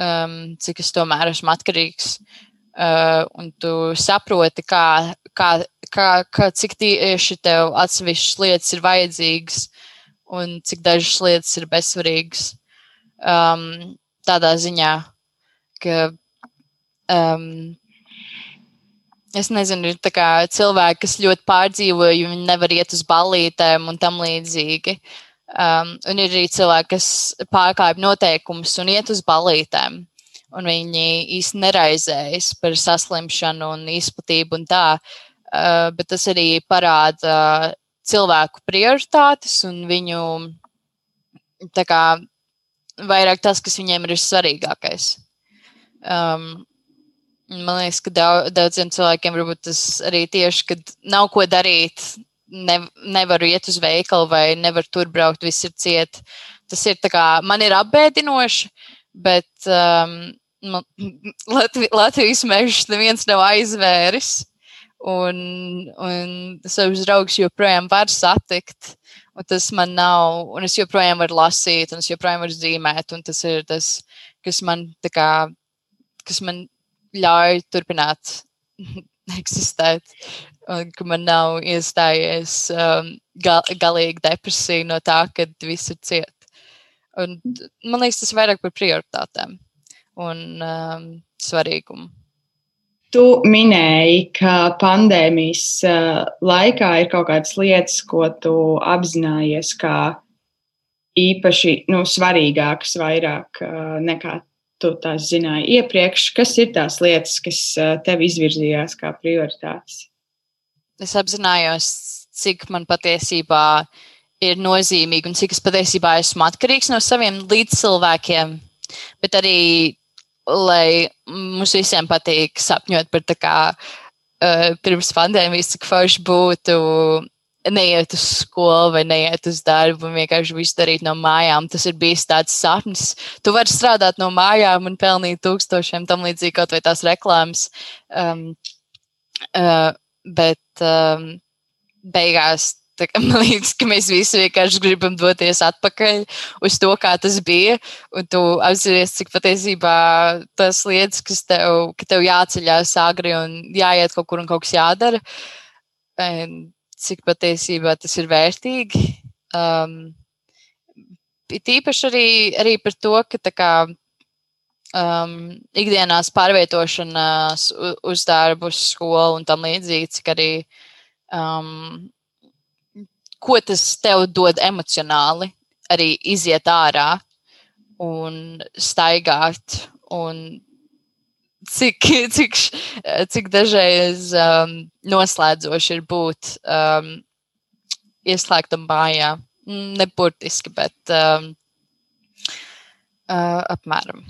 um, cik es tomēr esmu atkarīgs. uh, un tu saproti, kā, kā, kā, kā cik tieši tev atsevišķas lietas ir vajadzīgas un cik dažas lietas ir bezsvarīgas. Um, tādā ziņā, ka um, es nezinu, ir cilvēki, kas ļoti pārdzīvo, jo viņi nevar iet uz ballītēm un tam līdzīgi. Um, un ir arī cilvēki, kas pārkāpj noteikumus un iet uz ballītēm. Un viņi īsti neraizējas par saslimšanu un izplatību un tā. Uh, bet tas arī parāda cilvēku prioritātes un viņu kā, vairāk tas, kas viņiem ir svarīgākais. Um, man liekas, ka daudz, daudziem cilvēkiem varbūt tas arī tieši, kad nav ko darīt, ne, nevaru iet uz veikalu vai nevaru tur braukt, viss ir ciet. Tas ir kā, man ir apbēdinoši, bet um, Latvi, Latvijas mežs neviens nav aizvēris un, un savus draugus joprojām var satikt. Un tas man nav, un es joprojām varu lasīt, un es joprojām varu zīmēt, tas ir tas, kas man, kā, kas man ļauj turpināt eksistēt. Ka man nav iestājies um, gal, galīgi depresija no tā, ka viss ir ciet. Un, man liekas, tas ir vairāk par prioritātēm un um, svarīgumu. Tu minēji, ka pandēmijas uh, laikā ir kaut kādas lietas, ko tu apzinājies kā īpaši nu, svarīgākas, vairāk uh, nekā tu tās zināji iepriekš. Kas ir tās lietas, kas uh, tev izvirzījās kā prioritātes? Es apzinājos, cik man patiesībā ir nozīmīgi un cik es patiesībā esmu atkarīgs no saviem līdzcilvēkiem, bet arī lai mums visiem patīk sapņot par tā kā uh, pirms pandēmijas, cik forši būtu neiet uz skolu vai neiet uz darbu vienkārši visu darīt no mājām. Tas ir bijis tāds sapnis. Tu vari strādāt no mājām un pelnīt tūkstošiem tam līdzīgi kaut vai tās reklāmas. Um, uh, bet um, beigās man liekas, ka mēs visi vienkārši gribam doties atpakaļ uz to, kā tas bija. Un tu apzinājies, cik patiesībā tas lietas, kas tev, ka tev jāceļās agri un jāiet kaut kur un kaut kas jādara, cik patiesībā tas ir vērtīgi. Um, Tīpaši arī, arī par to, ka tā kā um, ikdienās pārvietošanās uz darbu, uz skolu un tam līdzīgi, cik arī um, ko tas tev dod emocionāli, arī iziet ārā un staigāt. Un cik, cik, cik dažreiz um, noslēdzoši ir būt um, ieslēgtam mājā. Neburtiski, bet um, uh, apmēram.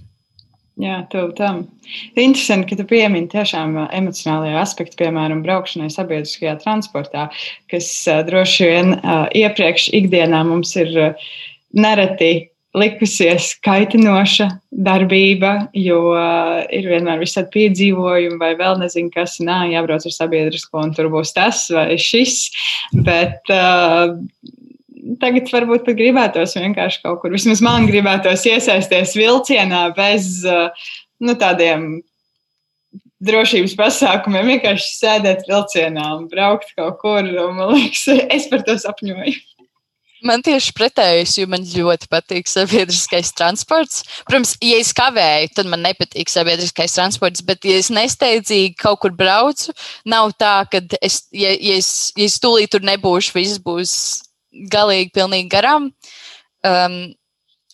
Jā, tev tam. Interesanti, ka tu piemini tiešām emocionālajā aspektu, piemēram, braukšanai sabiedriskajā transportā, kas uh, droši vien uh, iepriekš ikdienā mums ir uh, nereti likusies kaitinoša darbība, jo uh, ir vienmēr visādi piedzīvojumi, vai vēl nezinu, kas nā, jābrauc ar sabiedrisko, un tur būs tas vai šis. Bet uh, tagad varbūt pat gribētos vienkārši kaut kur, vismaz man gribētos iesaisties vilcienā bez nu, tādiem drošības pasākumiem, vienkārši sēdēt vilcienā un braukt kaut kur. Man liekas, es par to sapņoju. Man tieši pretējais, jo man ļoti patīk sabiedriskais transports. Protams, ja es kavēju, tad man nepatīk sabiedriskais transports, bet, ja es nesteidzīgi kaut kur braucu, nav tā, ka es, ja, ja es, ja es tūlīt tur nebūšu, viss būs galīgi pilnīgi garām. Um,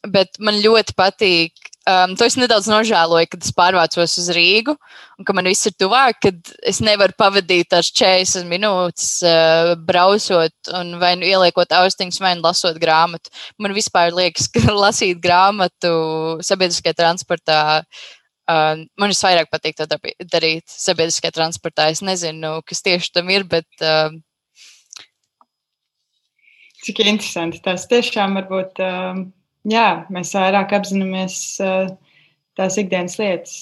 bet man ļoti patīk. Um, to es nedaudz nožēloju, kad es pārvācos uz Rīgu, un ka man viss ir tuvāk, kad es nevaru pavadīt tās 40 minūtes uh, braucot, vai nu ieliekot austiņas, vai nu lasot grāmatu. Man vispār liekas, ka lasīt grāmatu sabiedriskajā transportā. Uh, man visvairāk patīk to darīt sabiedriskajā transportā. Es nezinu, kas tieši tam ir, bet uh, Cik interesanti. Tas tiešām varbūt, jā, mēs vairāk apzināmies tās ikdienas lietas.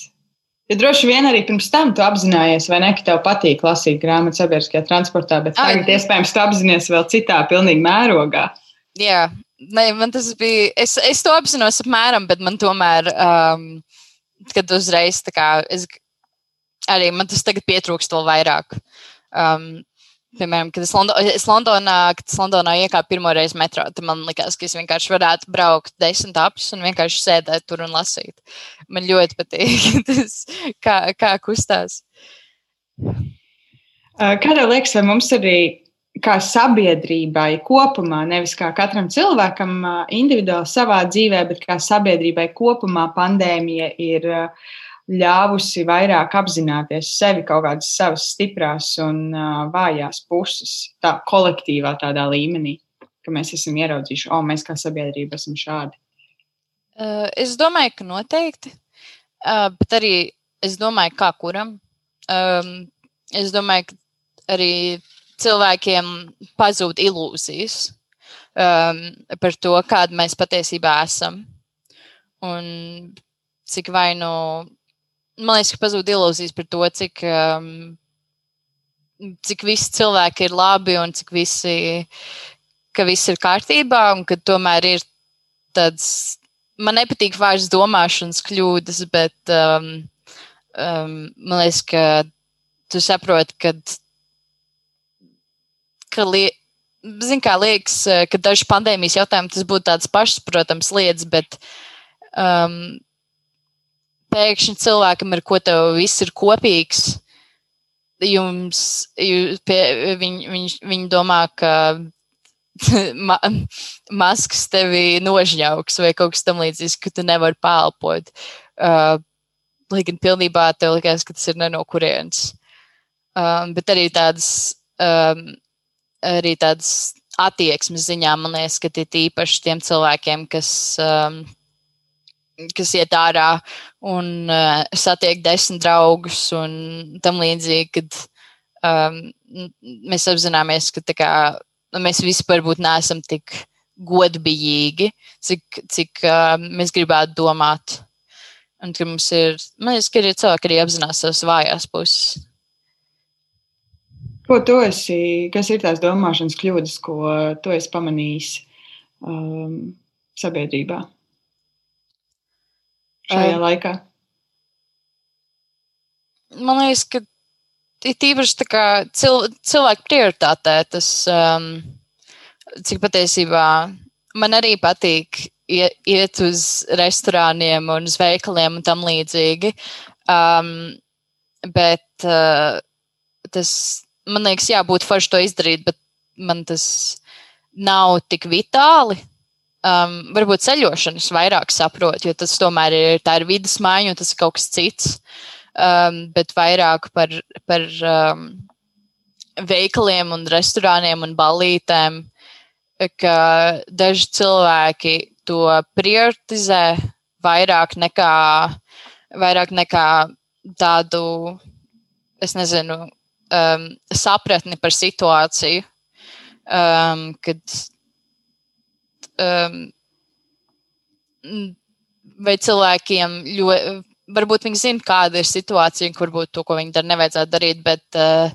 Ja droši vien arī pirms tam tu apzinājies, vai ne, ka tev patīk lasīt grāmatu sabiedriskajā transportā, bet tagad Ai, iespējams tu apzinājies vēl citā, pilnīgi mērogā. Jā, ne, man tas bija. Es, es to apzinos apmēram, bet man tomēr, um, kad uzreiz tā kā es arī man tas tagad pietrūkst vēl vairāk. Um, Piemēram, kad es, Londo, es Londonā, kad es Londonā iekāpu pirmo reizi metro, tad man likās, ka es vienkārši varētu braukt desmit apļus un vienkārši sēdēt tur un lasīt. Man ļoti patīk tas, kā, kā kustās. Kā tev liekas, vai mums arī kā sabiedrībai kopumā, nevis kā katram cilvēkam individuāli savā dzīvē, bet kā sabiedrībai kopumā pandēmija ir uh, ļāvusi vairāk apzināties sevi, kaut kādas savas stiprās un vājās puses, tā kolektīvā tādā līmenī, ka mēs esam ieraudzījuši, o, mēs kā sabiedrība esam šādi. Es domāju, ka noteikti, bet arī es domāju, kā kuram. Es domāju, ka arī cilvēkiem pazūd ilūzijas par to, kāda mēs patiesībā esam. Un cik vai nu man liekas, ka pazūd ilūzijas par to, cik, um, cik visi cilvēki ir labi un cik visi, ka viss ir kārtībā un ka tomēr ir tāds. Man nepatīk vairs domāšanas kļūdas, bet um, um, man liekas, ka tu saproti, ka, ka li, zin, kā liekas, ka daži pandēmijas jautājumi tas būtu tāds pašsaprotams lietas, bet um, pēkšņi cilvēkam, ar ko tev viss ir kopīgs, jums, jūs, pie, viņ, viņš, viņi domā, ka ma, maskas tevi nožņauks vai kaut kas tam līdzīgs, ka tu nevari pēlpot. Uh, lai gan pilnībā tev likās, ka tas ir ne no kurienes. Um, bet arī tādas, um, arī tādas attieksmes ziņā, man liekas, ka tie īpaši tiem cilvēkiem, kas um, kas iet ārā un uh, satiek desmit draugus un tam līdzīgi, kad um, mēs apzināmies, ka kā, nu, mēs visi varbūt neesam tik godbijīgi, cik, cik uh, mēs gribētu domāt. Un ka mums ir, man liekas, ka arī cilvēki arī apzinās savas vājās puses. Ko tu esi, kas ir tās domāšanas kļūdas, ko tu esi pamanījis um, sabiedrībā? Šajā um, laikā? Man liekas, ka ir tīpaši cil, cilvēku prioritātē tas, um, cik patiesībā man arī patīk iet uz restorāniem un uz veikaliem un tam līdzīgi. Um, bet uh, tas, man liekas, jā, būtu forši to izdarīt, bet man tas nav tik vitāli um, varbūt ceļošanas vairāk saprot, jo tas tomēr ir, ir vidas maiņa un tas ir kaut kas cits. Um, bet vairāk par, par um, veikaliem un restorāniem un ballītēm, ka daži cilvēki to prioritizē vairāk nekā, vairāk nekā tādu, es nezinu, um, sapratni par situāciju. Um, kad um, vai cilvēkiem ļoti, varbūt viņi zina, kāda ir situācija, kur varbūt to, ko viņi dara, nevajadzētu darīt, bet uh,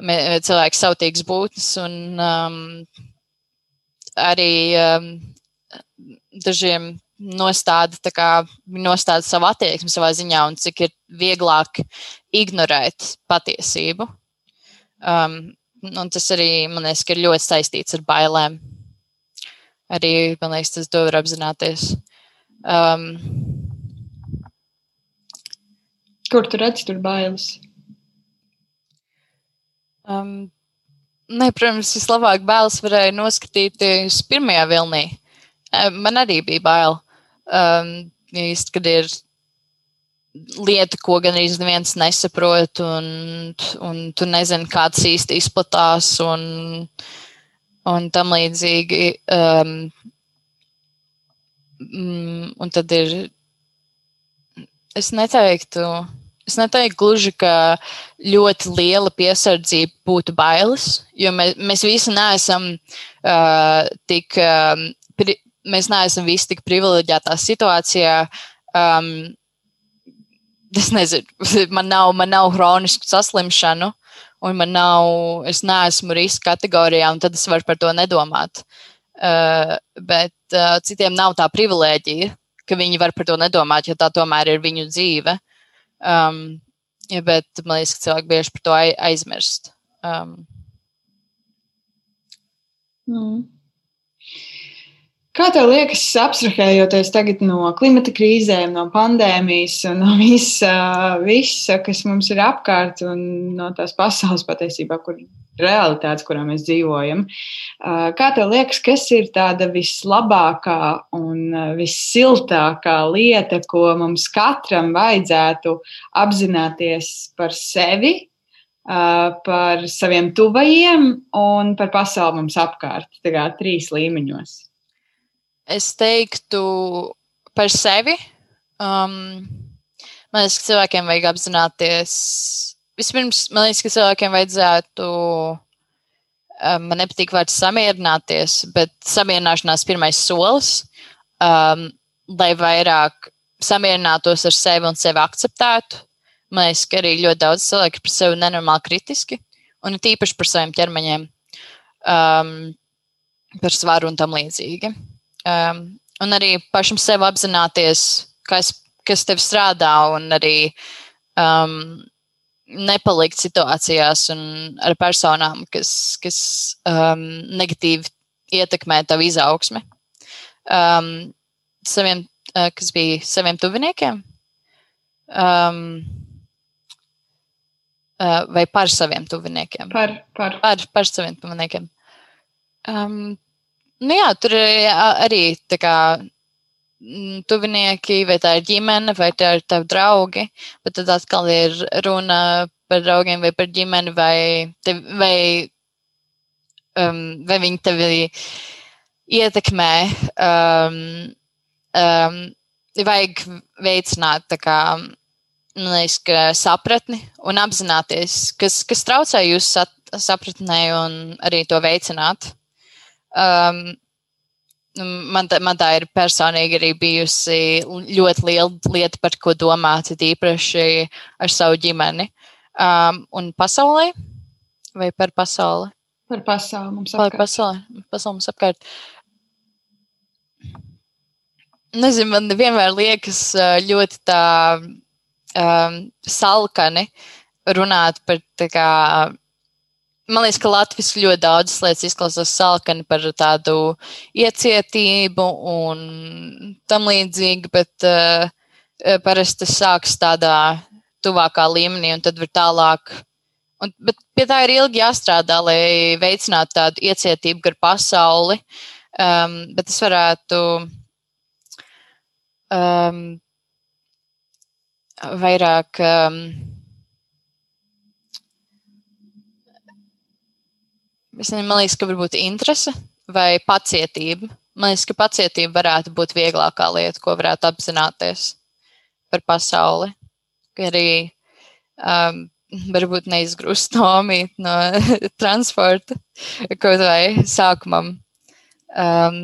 cilvēks sautīgs būtnes un um, arī um, dažiem nostāda, kā, nostāda savu attieksmi savā ziņā un cik ir vieglāk ignorēt patiesību. Um, un tas arī, man liekas, ir ļoti saistīts ar bailēm arī, man liekas, tas var apzināties. Um, Kur tu redzi tur bailes? Um, ne, protams, vislabāk bailes varēja noskatīties pirmajā vilnī. Um, man arī bija bail. Um, īsti, kad ir lieta, ko gan arī neviens nesaprot, un, un tu nezini, kāds īsti izplatās. Un, uh, un tam līdzīgi. Um, mm, un tad ir, es neteiktu, es neteiktu gluži, ka ļoti liela piesardzība būtu bailes, jo mēs, mēs visi neesam uh, tik, um, pri, mēs neesam visi tik privileģētā situācijā. Um, es nezinu, man nav, man nav hronisku saslimšanu, un man nav, es neesmu riska kategorijā, un tad es varu par to nedomāt. Uh, bet uh, citiem nav tā privilēģija, ka viņi var par to nedomāt, jo tā tomēr ir viņu dzīve. Um, bet man liekas, ka cilvēki bieži par to aizmirst. Um. Mm. Kā tev liekas, abstrahējoties tagad no klimata krīzēm, no pandēmijas no visa, visa, kas mums ir apkārt, un no tās pasaules patiesībā, kur realitātes, kurā mēs dzīvojam. Kā tev liekas, kas ir tāda vislabākā un vissiltākā lieta, ko mums katram vajadzētu apzināties par sevi, par saviem tuvajiem un par pasauli mums apkārt, tā kā trīs līmeņos? Es teiktu par sevi. Um, man liekas, ka cilvēkiem vajag apzināties. Vispirms, man liekas, ka cilvēkiem vajadzētu. Um, man nepatīk vārds samierināties, bet samierināšanās pirmais solis, um, lai vairāk samierinātos ar sevi un sevi akceptētu. Man liekas, ka arī ļoti daudz cilvēku par sevi nenormāli kritiski, un it īpaši par saviem ķermeņiem, um, par svaru un tam līdzīgi. Um, un arī pašam sev apzināties, kas, kas tev strādā, un arī um, nepalikt situācijās un ar personām, kas, kas um, negatīvi ietekmē tavu izaugsmi. Um, saviem, uh, kas bija saviem tuviniekiem. Um, uh, vai par saviem tuviniekiem? Par, par. par, par saviem tuviniekiem. Um, Nu jā, tur ir arī tā kā mm, tuvinieki, vai tā ir ģimene, vai tā ir tavi draugi, bet tad atkal ir runa par draugiem vai par ģimeni, vai, tev, vai, um, vai viņi tevi ietekmē. Um, um, vajag veicināt kā, liekas, sapratni un apzināties, kas, kas traucē jūsu sapratnē un arī to veicināt. Um, man, tā, man tā ir personīgi arī bijusi ļoti liela lieta, par ko domāt, īpaši ar savu ģimeni. Um, un pasaulē vai par pasauli? Par pasauli mums apkārt. Par pasauli, pasauli mums apkārt. Nezinu, man vienmēr liekas ļoti tā um, salkani runāt par tā kā man liekas, ka Latvijas ļoti daudzas lietas izklausās salkani par tādu iecietību un tam līdzīgi, bet uh, parasti tas sākas tādā tuvākā līmenī un tad var tālāk. Un, bet pie tā ir ilgi jāstrādā, lai veicinātu tādu iecietību gar pasauli. Um, bet es varētu um, vairāk. Um, Es nezinu, man liekas, ka varbūt interese vai pacietība. Man liekas, ka pacietība varētu būt vieglākā lieta, ko varētu apzināties par pasauli. Arī um, varbūt neizgrūst nomīt no transporta kaut vai sākumam. Um,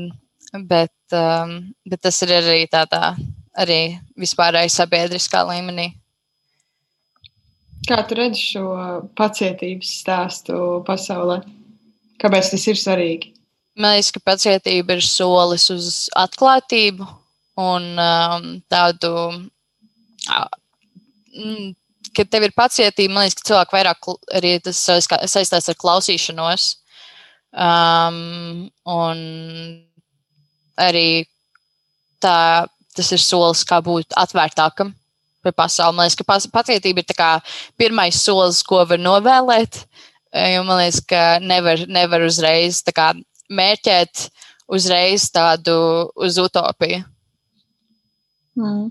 bet, um, bet tas ir arī tādā arī vispārēji sabiedriskā līmenī. Kā tu redzi šo pacietības stāstu pasaulē? Kāpēc tas ir svarīgi? Man liekas, ka pacietība ir solis uz atklātību un um, tādu, uh, kad tev ir pacietība, man liekas, ka cilvēki vairāk arī tas saistās ar klausīšanos. Um, un arī tā, tas ir solis, kā būt atvērtākam par pasauli. Man liekas, ka pacietība ir pirmais solis, ko var novēlēt. Jo man liekas, ka nevar, nevar uzreiz kā, mērķēt uzreiz tādu uz utopiju. Mm.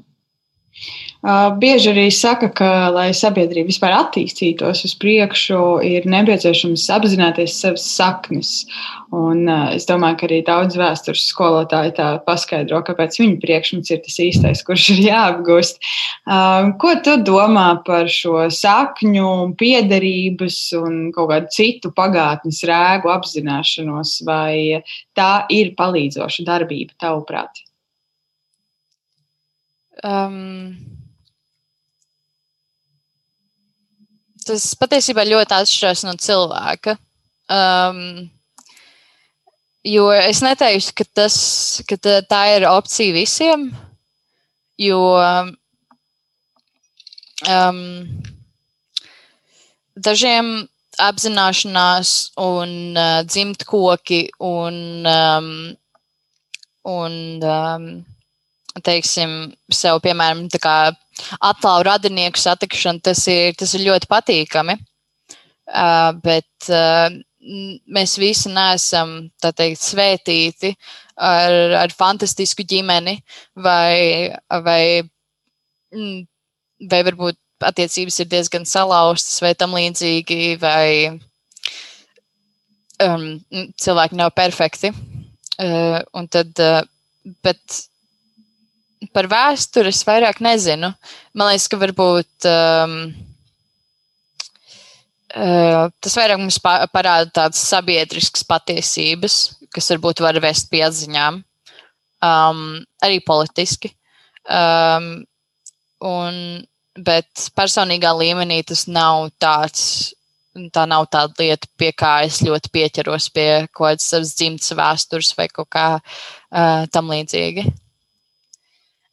Uh, bieži arī saka, ka, lai sabiedrība vispār attīstītos uz priekšu, ir nepieciešams apzināties savas saknes. Un, uh, es domāju, ka arī daudz vēstures skolotāji tā paskaidro, kāpēc viņu priekšmets ir tas īstais, kurš ir jāapgūst. Uh, ko tu domā par šo sakņu, piederības un kaut kādu citu pagātnes rēgu apzināšanos, vai tā ir palīdzoša darbība tavuprāt? Um, tas patiesībā ļoti atšķiras no cilvēka. Um, jo es neteiktu, ka, tas, ka tā ir opcija visiem, jo um, dažiem apzināšanās un uh, dzimt koki un, um, un um, teiksim, sev, piemēram, atklāju radinieku satikšanu, tas ir, tas ir ļoti patīkami. Uh, bet uh, mēs visi neesam teikt, svētīti ar, ar fantastisku ģimeni vai, vai, vai varbūt attiecības ir diezgan salauztas vai tam līdzīgi, vai um, cilvēki nav perfekti. Uh, tad, uh, bet par vēsturi es vairāk nezinu. Man liekas, ka varbūt um, uh, tas vairāk mums parāda tādas sabiedriskas patiesības, kas varbūt var vest pie atziņām, um, arī politiski. Um, un, bet personīgā līmenī tas nav tāds. Tā nav tāda lieta, pie kā es ļoti pieķeros pie kaut kādas savas dzimtas vēstures vai kaut kā uh, tam līdzīga.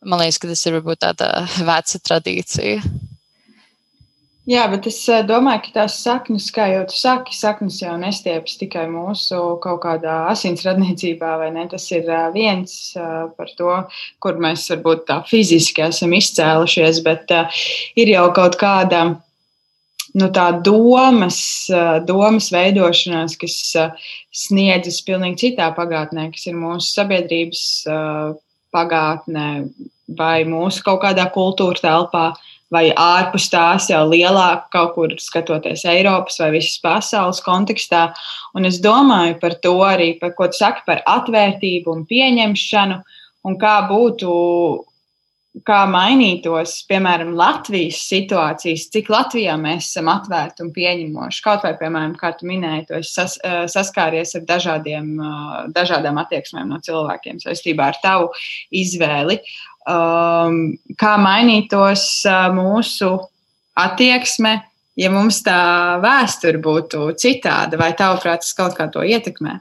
Man liekas, ka tas ir varbūt tāda veca tradīcija. Jā, bet es eh, domāju, ka tās saknes, kā jau tu saki, saknes jau nestiepas tikai mūsu kaut kādā asinsradniecībā, vai ne? Tas ir eh, viens eh, par to, kur mēs varbūt tā fiziski esam izcēlušies, bet ir jau kaut kāda nu, tā domas, domas veidošanās, kas sniedzas pilnīgi citā pagātnē, kas ir mūsu sabiedrības pagātnē vai mūsu kaut kādā kultūra telpā, vai ārpus tās jau lielāk, kaut kur skatoties Eiropas vai visas pasaules kontekstā. Un es domāju par to arī, par ko tu saki par atvērtību un pieņemšanu, un kā būtu kā mainītos, piemēram, Latvijas situācijas, cik Latvijā mēs esam atvērti un pieņemoši. Kaut vai, piemēram, kā tu minēji, tu esi sas, eh, saskāries ar dažādiem, eh, dažādām attieksmēm no cilvēkiem saistībā ar tavu izvēli. Um, kā mainītos eh, mūsu attieksme, ja mums tā vēsture būtu citāda, vai tavuprāt, tas kaut kā to ietekmē?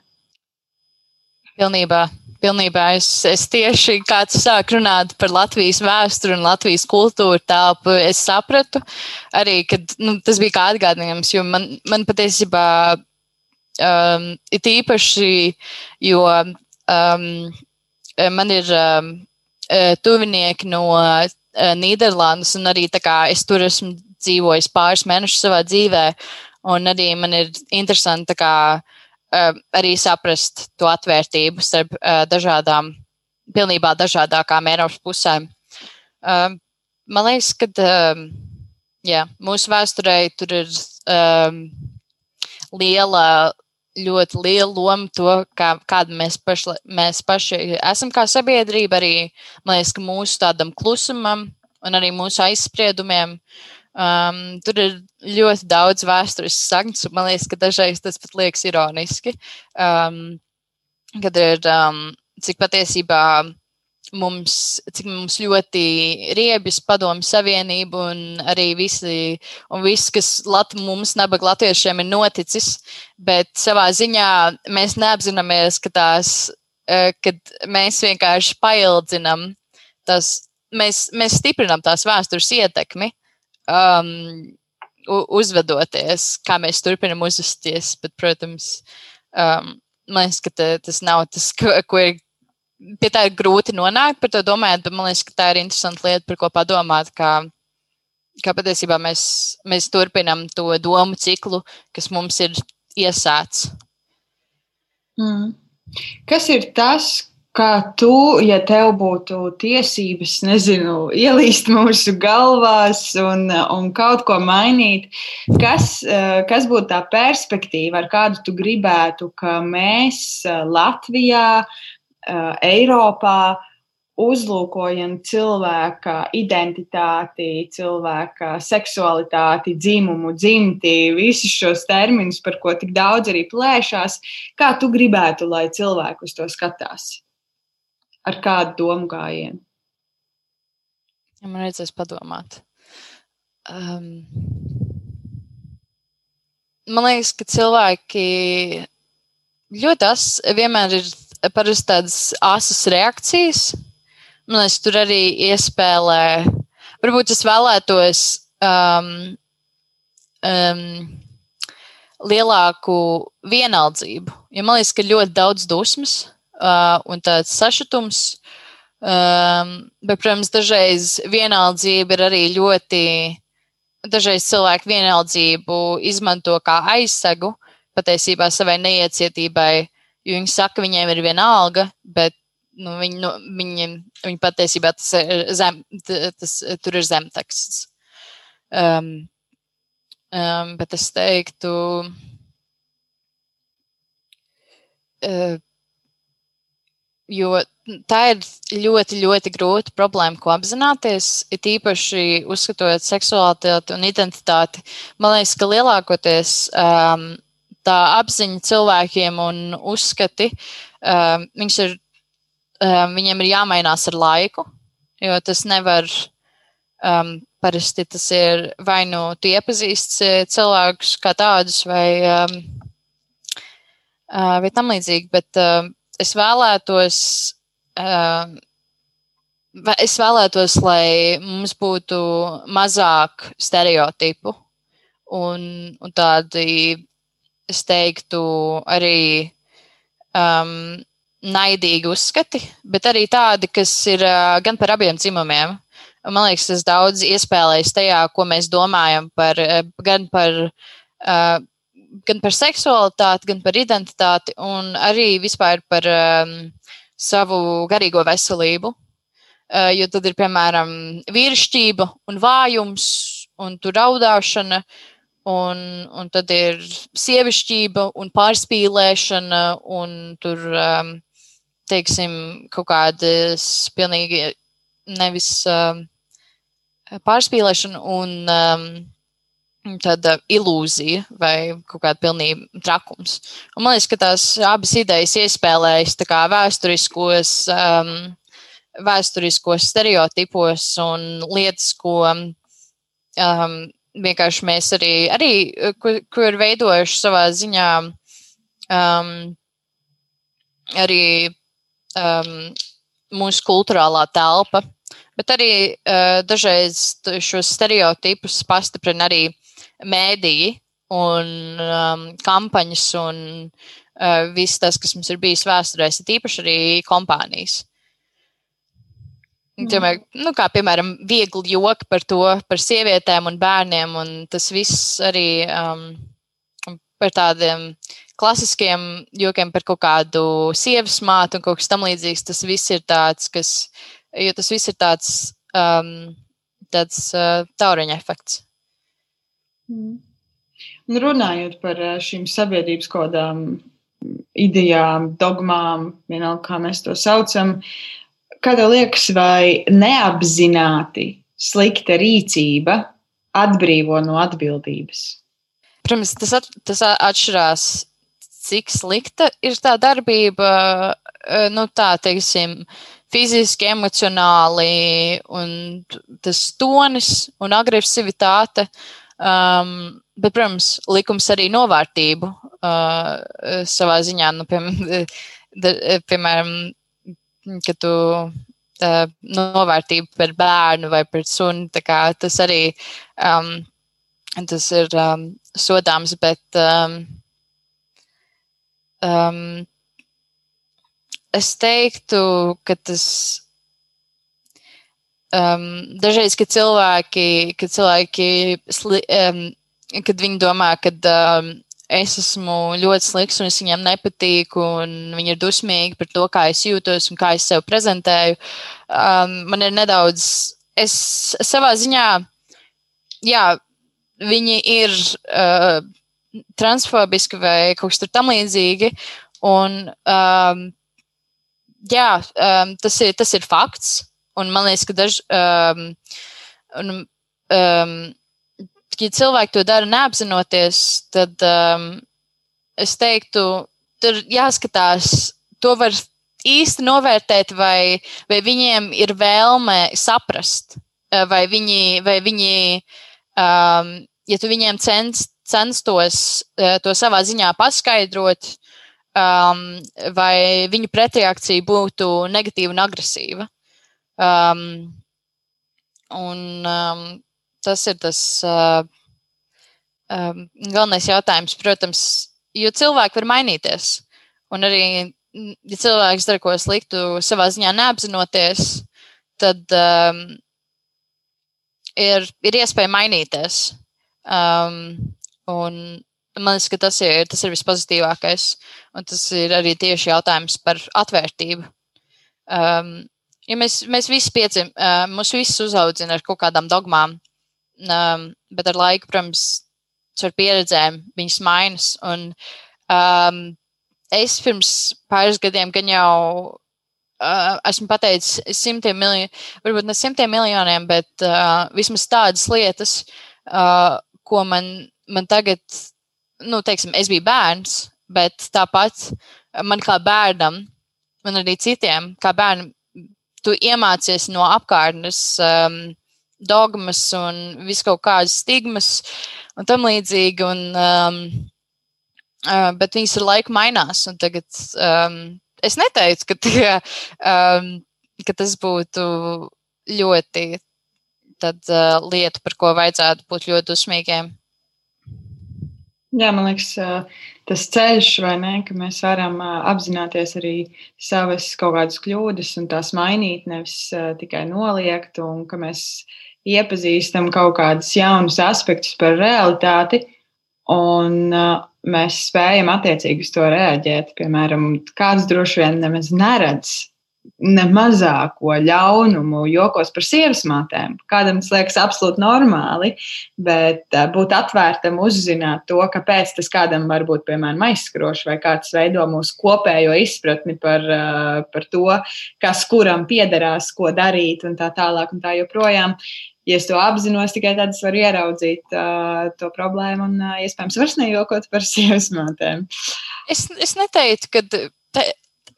Pilnībā pilnībā es, es tieši kāds sāk runāt par Latvijas vēsturi un Latvijas kultūru telpu, es sapratu. Arī, ka nu, tas bija kā atgādinājums, jo man, man patiesībā um, ir īpaši, jo um, man ir um, uh, tuvinieki no uh, Nīderlandes, un arī kā es tur esmu dzīvojis pāris mēnešus savā dzīvē, un arī man ir interesanti kā uh, arī saprast to atvērtību starp uh, dažādām, pilnībā dažādākām Eiropas pusēm. Uh, man liekas, ka uh, jā, mūsu vēsturē tur ir um, liela, ļoti liela loma to, kā, kāda mēs, paši, mēs paši esam kā sabiedrība. Arī liekas, ka mūsu tādam klusumam un arī mūsu aizspriedumiem uh, Um, tur ir ļoti daudz vēsturisks saknes, un man liekas, ka dažreiz tas pat liekas ironiski. Um, kad ir, um, cik patiesībā mums, cik mums ļoti riebjas padomu savienību un arī visi, un viss, kas Lat, mums, nabaga latviešiem, ir noticis, bet savā ziņā mēs neapzināmies, ka tās, uh, kad mēs vienkārši paildzinam tas, mēs, mēs stiprinam tās vēstures ietekmi um, uzvedoties, kā mēs turpinam uzvesties. Bet, protams, um, man liekas, ka tas nav tas, ko, ko ir. Pie tā ir grūti nonākt, par to domājot, bet man liekas, ka tā ir interesanta lieta, par ko padomāt. Kā, kā patiesībā mēs, mēs turpinam to domu ciklu, kas mums ir iesācis. Mm. Kas ir tas, Kā tu, ja tev būtu tiesības, nezinu, ielīst mūsu galvās un, un kaut ko mainīt, kas, eh, kas būtu tā perspektīva, ar kādu tu gribētu, ka mēs eh, Latvijā, eh, Eiropā uzlūkojam cilvēka identitāti, cilvēka seksualitāti, dzimumu, dzimti, visus šos terminus, par ko tik daudz arī plēšās, kā tu gribētu, lai cilvēki uz to skatās? Ar kādu domu gājienu? Ja man vajadzēs padomāt. Um, man liekas, ka cilvēki ļoti as, vienmēr ir parasti tādas asas reakcijas. Man liekas, tur arī iespēlē. Varbūt es vēlētos um, um, lielāku vienaldzību. Jo man liekas, ka ļoti daudz dusmas un tāds sašutums. Um, bet, protams, dažreiz vienaldzība ir arī ļoti. Dažreiz cilvēki vienaldzību izmanto kā aizsegu patiesībā savai neiecietībai, jo viņi saka, viņiem ir viena alga, bet nu, viņi, nu, viņi, viņi patiesībā tas ir zem, tas, tur ir zemteksts. Um, um, bet es teiktu, uh, jo tā ir ļoti, ļoti grūta problēma, ko apzināties. Ir īpaši uzskatot seksualitāti un identitāti. Man liekas, ka lielākoties um, tā apziņa cilvēkiem un uzskati, um, ir, um, viņiem ir jāmainās ar laiku, jo tas nevar. Um, parasti tas ir vai nu tu iepazīsti cilvēkus kā tādus, vai, um, uh, vai tam līdzīgi, bet uh, es vēlētos. Uh, Es vēlētos, lai mums būtu mazāk stereotipu un, un tādi es teiktu, arī um, naidīgi uzskati, bet arī tādi, kas ir uh, gan par abiem dzimumiem. Man liekas, tas daudz iespēlējas tajā, ko mēs domājam par, gan par, uh, gan par seksualitāti, gan par identitāti, un arī vispār par um, savu garīgo veselību. Uh, jo tad ir, piemēram, vīrišķība un vājums, un tur raudāšana, Un, un tad ir sievišķība un pārspīlēšana, un tur, um, teiksim, kaut kādas pilnīgi nevis um, pārspīlēšana un um, tāda ilūzija vai kaut kāda pilnība trakums. Un man liekas, ka tās abas idejas iespēlējas kā vēsturiskos, um, vēsturiskos stereotipos un lietas, ko um, vienkārši mēs arī, arī ko, ko ir veidojuši savā ziņā um, arī um, mūsu kultūrālā telpa, bet arī uh, dažreiz šos stereotipus pastiprina arī mēdīji un um, kampaņas un uh, viss tas, kas mums ir bijis vēsturēs, ir īpaši arī kompānijas. Tomēr, nu, kā piemēram, viegli joki par to, par sievietēm un bērniem, un tas viss arī um, par tādiem klasiskiem jokiem par kaut kādu sievas mātu un kaut kas tam līdzīgs. Tas viss ir tāds, kas, jo tas viss ir tāds, um, tāds uh, tauriņa efekts. Mm. Un runājot par uh, šīm sabiedrības kodām, idejām, dogmām, vienalga, kā mēs to saucam, uh, Kā tev liekas, vai neapzināti slikta rīcība atbrīvo no atbildības? Protams, tas, at, tas atšķirās, cik slikta ir tā darbība, e, nu tā teiksim, fiziski, emocionāli, un tas tonis un agresivitāte. Um, bet, protams, likums arī novērtību uh, savā ziņā, nu, piemēram, piemēram ka tu tā, novērtība par bērnu vai par sunu, kā, tas arī um, tas ir um, sodāms, bet um, um, es teiktu, ka tas um, dažreiz, kad cilvēki, kad cilvēki, sli, um, kad viņi domā, ka um, es esmu ļoti slikts un es viņiem nepatīku, un viņi ir dusmīgi par to, kā es jūtos un kā es sev prezentēju. Um, man ir nedaudz, es savā ziņā, jā, viņi ir uh, transfobiski vai kaut kas tam līdzīgi. Un, um, jā, um, tas, ir, tas ir fakts. Un man liekas, ka daži. Um, un, um, ja cilvēki to dara neapzinoties, tad um, es teiktu, tur jāskatās, to var īsti novērtēt, vai, vai viņiem ir vēlme saprast, uh, vai viņi, vai viņi um, ja tu viņiem cens, censtos uh, to savā ziņā paskaidrot, um, vai viņu pretreakcija būtu negatīva un agresīva. Um, un, um, tas ir tas, uh, um, galvenais jautājums, protams, jo cilvēki var mainīties. Un arī, ja cilvēks dara ko sliktu, savā ziņā neapzinoties, tad um, ir, ir iespēja mainīties. Um, un man liekas, ka tas ir, tas ir vispozitīvākais. Un tas ir arī tieši jautājums par atvērtību. Um, ja mēs, mēs visi piedzim, uh, mūs visus uzaudzina ar kaut kādām dogmām, um, bet ar laiku, protams, ar pieredzēm viņas mainas. Un, um, es pirms pāris gadiem gan jau uh, esmu pateicis simtiem miljonu, varbūt ne simtiem miljoniem, bet uh, vismaz tādas lietas, uh, ko man, man tagad, nu, teiksim, es biju bērns, bet tāpat man kā bērnam, man arī citiem, kā bērnam, tu iemācies no apkārtnes um, dogmas un visu kaut kādas stigmas un tam līdzīgi. Un, um, uh, bet viņas ar laiku mainās. Tagad um, es neteicu, ka, tie, um, ka tas būtu ļoti tad, uh, lieta, par ko vajadzētu būt ļoti dusmīgiem. Jā, man liekas, tas ceļš, ne, ka mēs varam apzināties arī savas kaut kādas kļūdas un tās mainīt, nevis tikai noliegt, un ka mēs iepazīstam kaut kādus jaunus aspektus par realitāti, un mēs spējam attiecīgi uz to reaģēt. Piemēram, kāds droši vien nemaz neredz ne mazāko ļaunumu jokos par sievas mātēm. Kādam tas liekas absolūti normāli, bet uh, būt atvērtam, uzzināt to, kāpēc tas kādam var būt, piemēram, aizskrošs vai kāds veido mūsu kopējo izpratni par, uh, par to, kas kuram piederās, ko darīt un tā tālāk un tā joprojām. Ja es to apzinos, tikai tad es varu ieraudzīt uh, to problēmu un, uh, iespējams, vairs nejokot par sievas mātēm. Es, es neteiktu, ka te,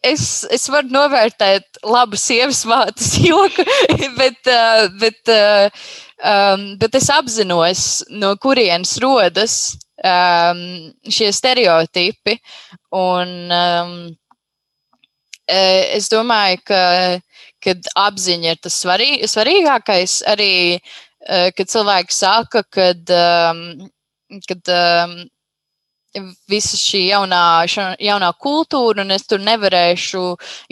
es, es varu novērtēt labu sievas mātes joku, bet, uh, bet, uh, um, bet es apzinos, no kurienes rodas um, šie stereotipi. Un, um, es domāju, ka kad apziņa ir tas svarī, svarīgākais. Arī, kad cilvēki saka, kad, kad visa šī jaunā, jaunā kultūra, un es tur nevarēšu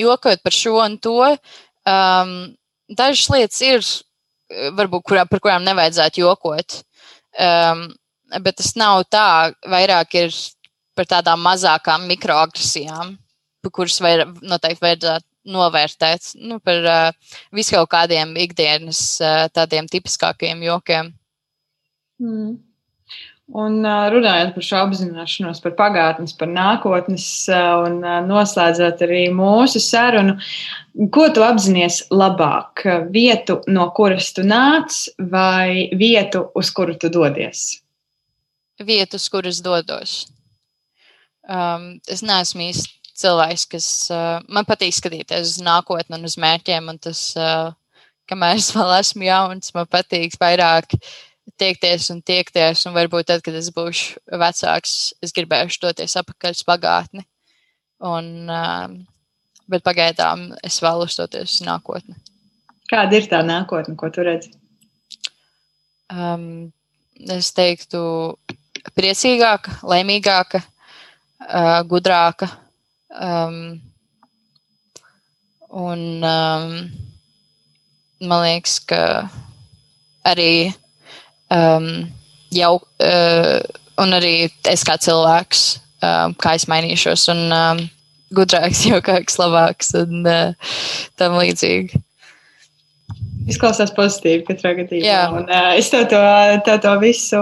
jokot par šo un to. Um, dažas lietas ir, varbūt, kurā, par kurām nevajadzētu jokot. Um, bet tas nav tā, vairāk ir par tādām mazākām mikroagresijām, kuras vai, noteikti vajadzētu novērtēt nu, par uh, visu kaut kādiem ikdienas uh, tādiem tipiskākiem jokiem. Mm. Un runājot par šo apzināšanos, par pagātnes, par nākotnes, un noslēdzot arī mūsu sarunu, ko tu apzinājies labāk? Vietu, no kuras tu nāc, vai vietu, uz kuru tu dodies? Vietu, uz kuras dodos. Um, es neesmu īsti cilvēks, kas uh, man patīk skatīties uz nākotni un uz mērķiem, un tas, uh, kamēr es vēl esmu jauns, man patīk vairāk uh, tiekties un tiekties, un varbūt tad, kad es būšu vecāks, es gribēšu doties atpakaļ uz pagātni. Un, um, bet pagaidām es vēlos doties uz nākotni. Kāda ir tā nākotne, ko tu redzi? Um, es teiktu, priecīgāka, laimīgāka, uh, gudrāka. Um, un um, man liekas, ka arī um, jau, uh, un arī es kā cilvēks, um, kā es mainīšos, un um, gudrāks, jaukāks, labāks un uh, tam līdzīgi. Izklausās pozitīvi katrā gadījumā. Un, uh, es tev to, tev to visu,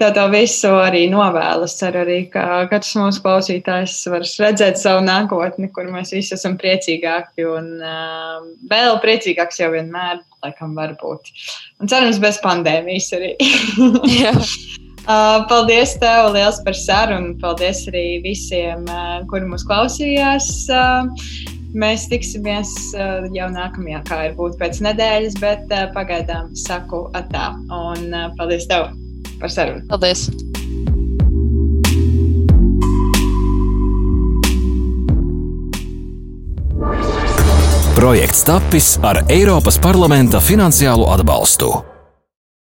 tev to visu arī novēlu. Es ceru arī, ka katrs mūsu klausītājs var redzēt savu nākotni, kur mēs visi esam priecīgāki un uh, vēl priecīgāks jau vienmēr, laikam, var būt. Un cerams, bez pandēmijas arī. Uh, paldies tev liels par sarunu. Paldies arī visiem, uh, kuri mūs klausījās. Uh, Mēs tiksimies uh, jau nākamajā, kā ir būt pēc nedēļas, bet uh, pagaidām saku atā. Un uh, paldies tev par sarunu. Paldies! Projekts tapis ar Eiropas parlamenta finansiālo atbalstu.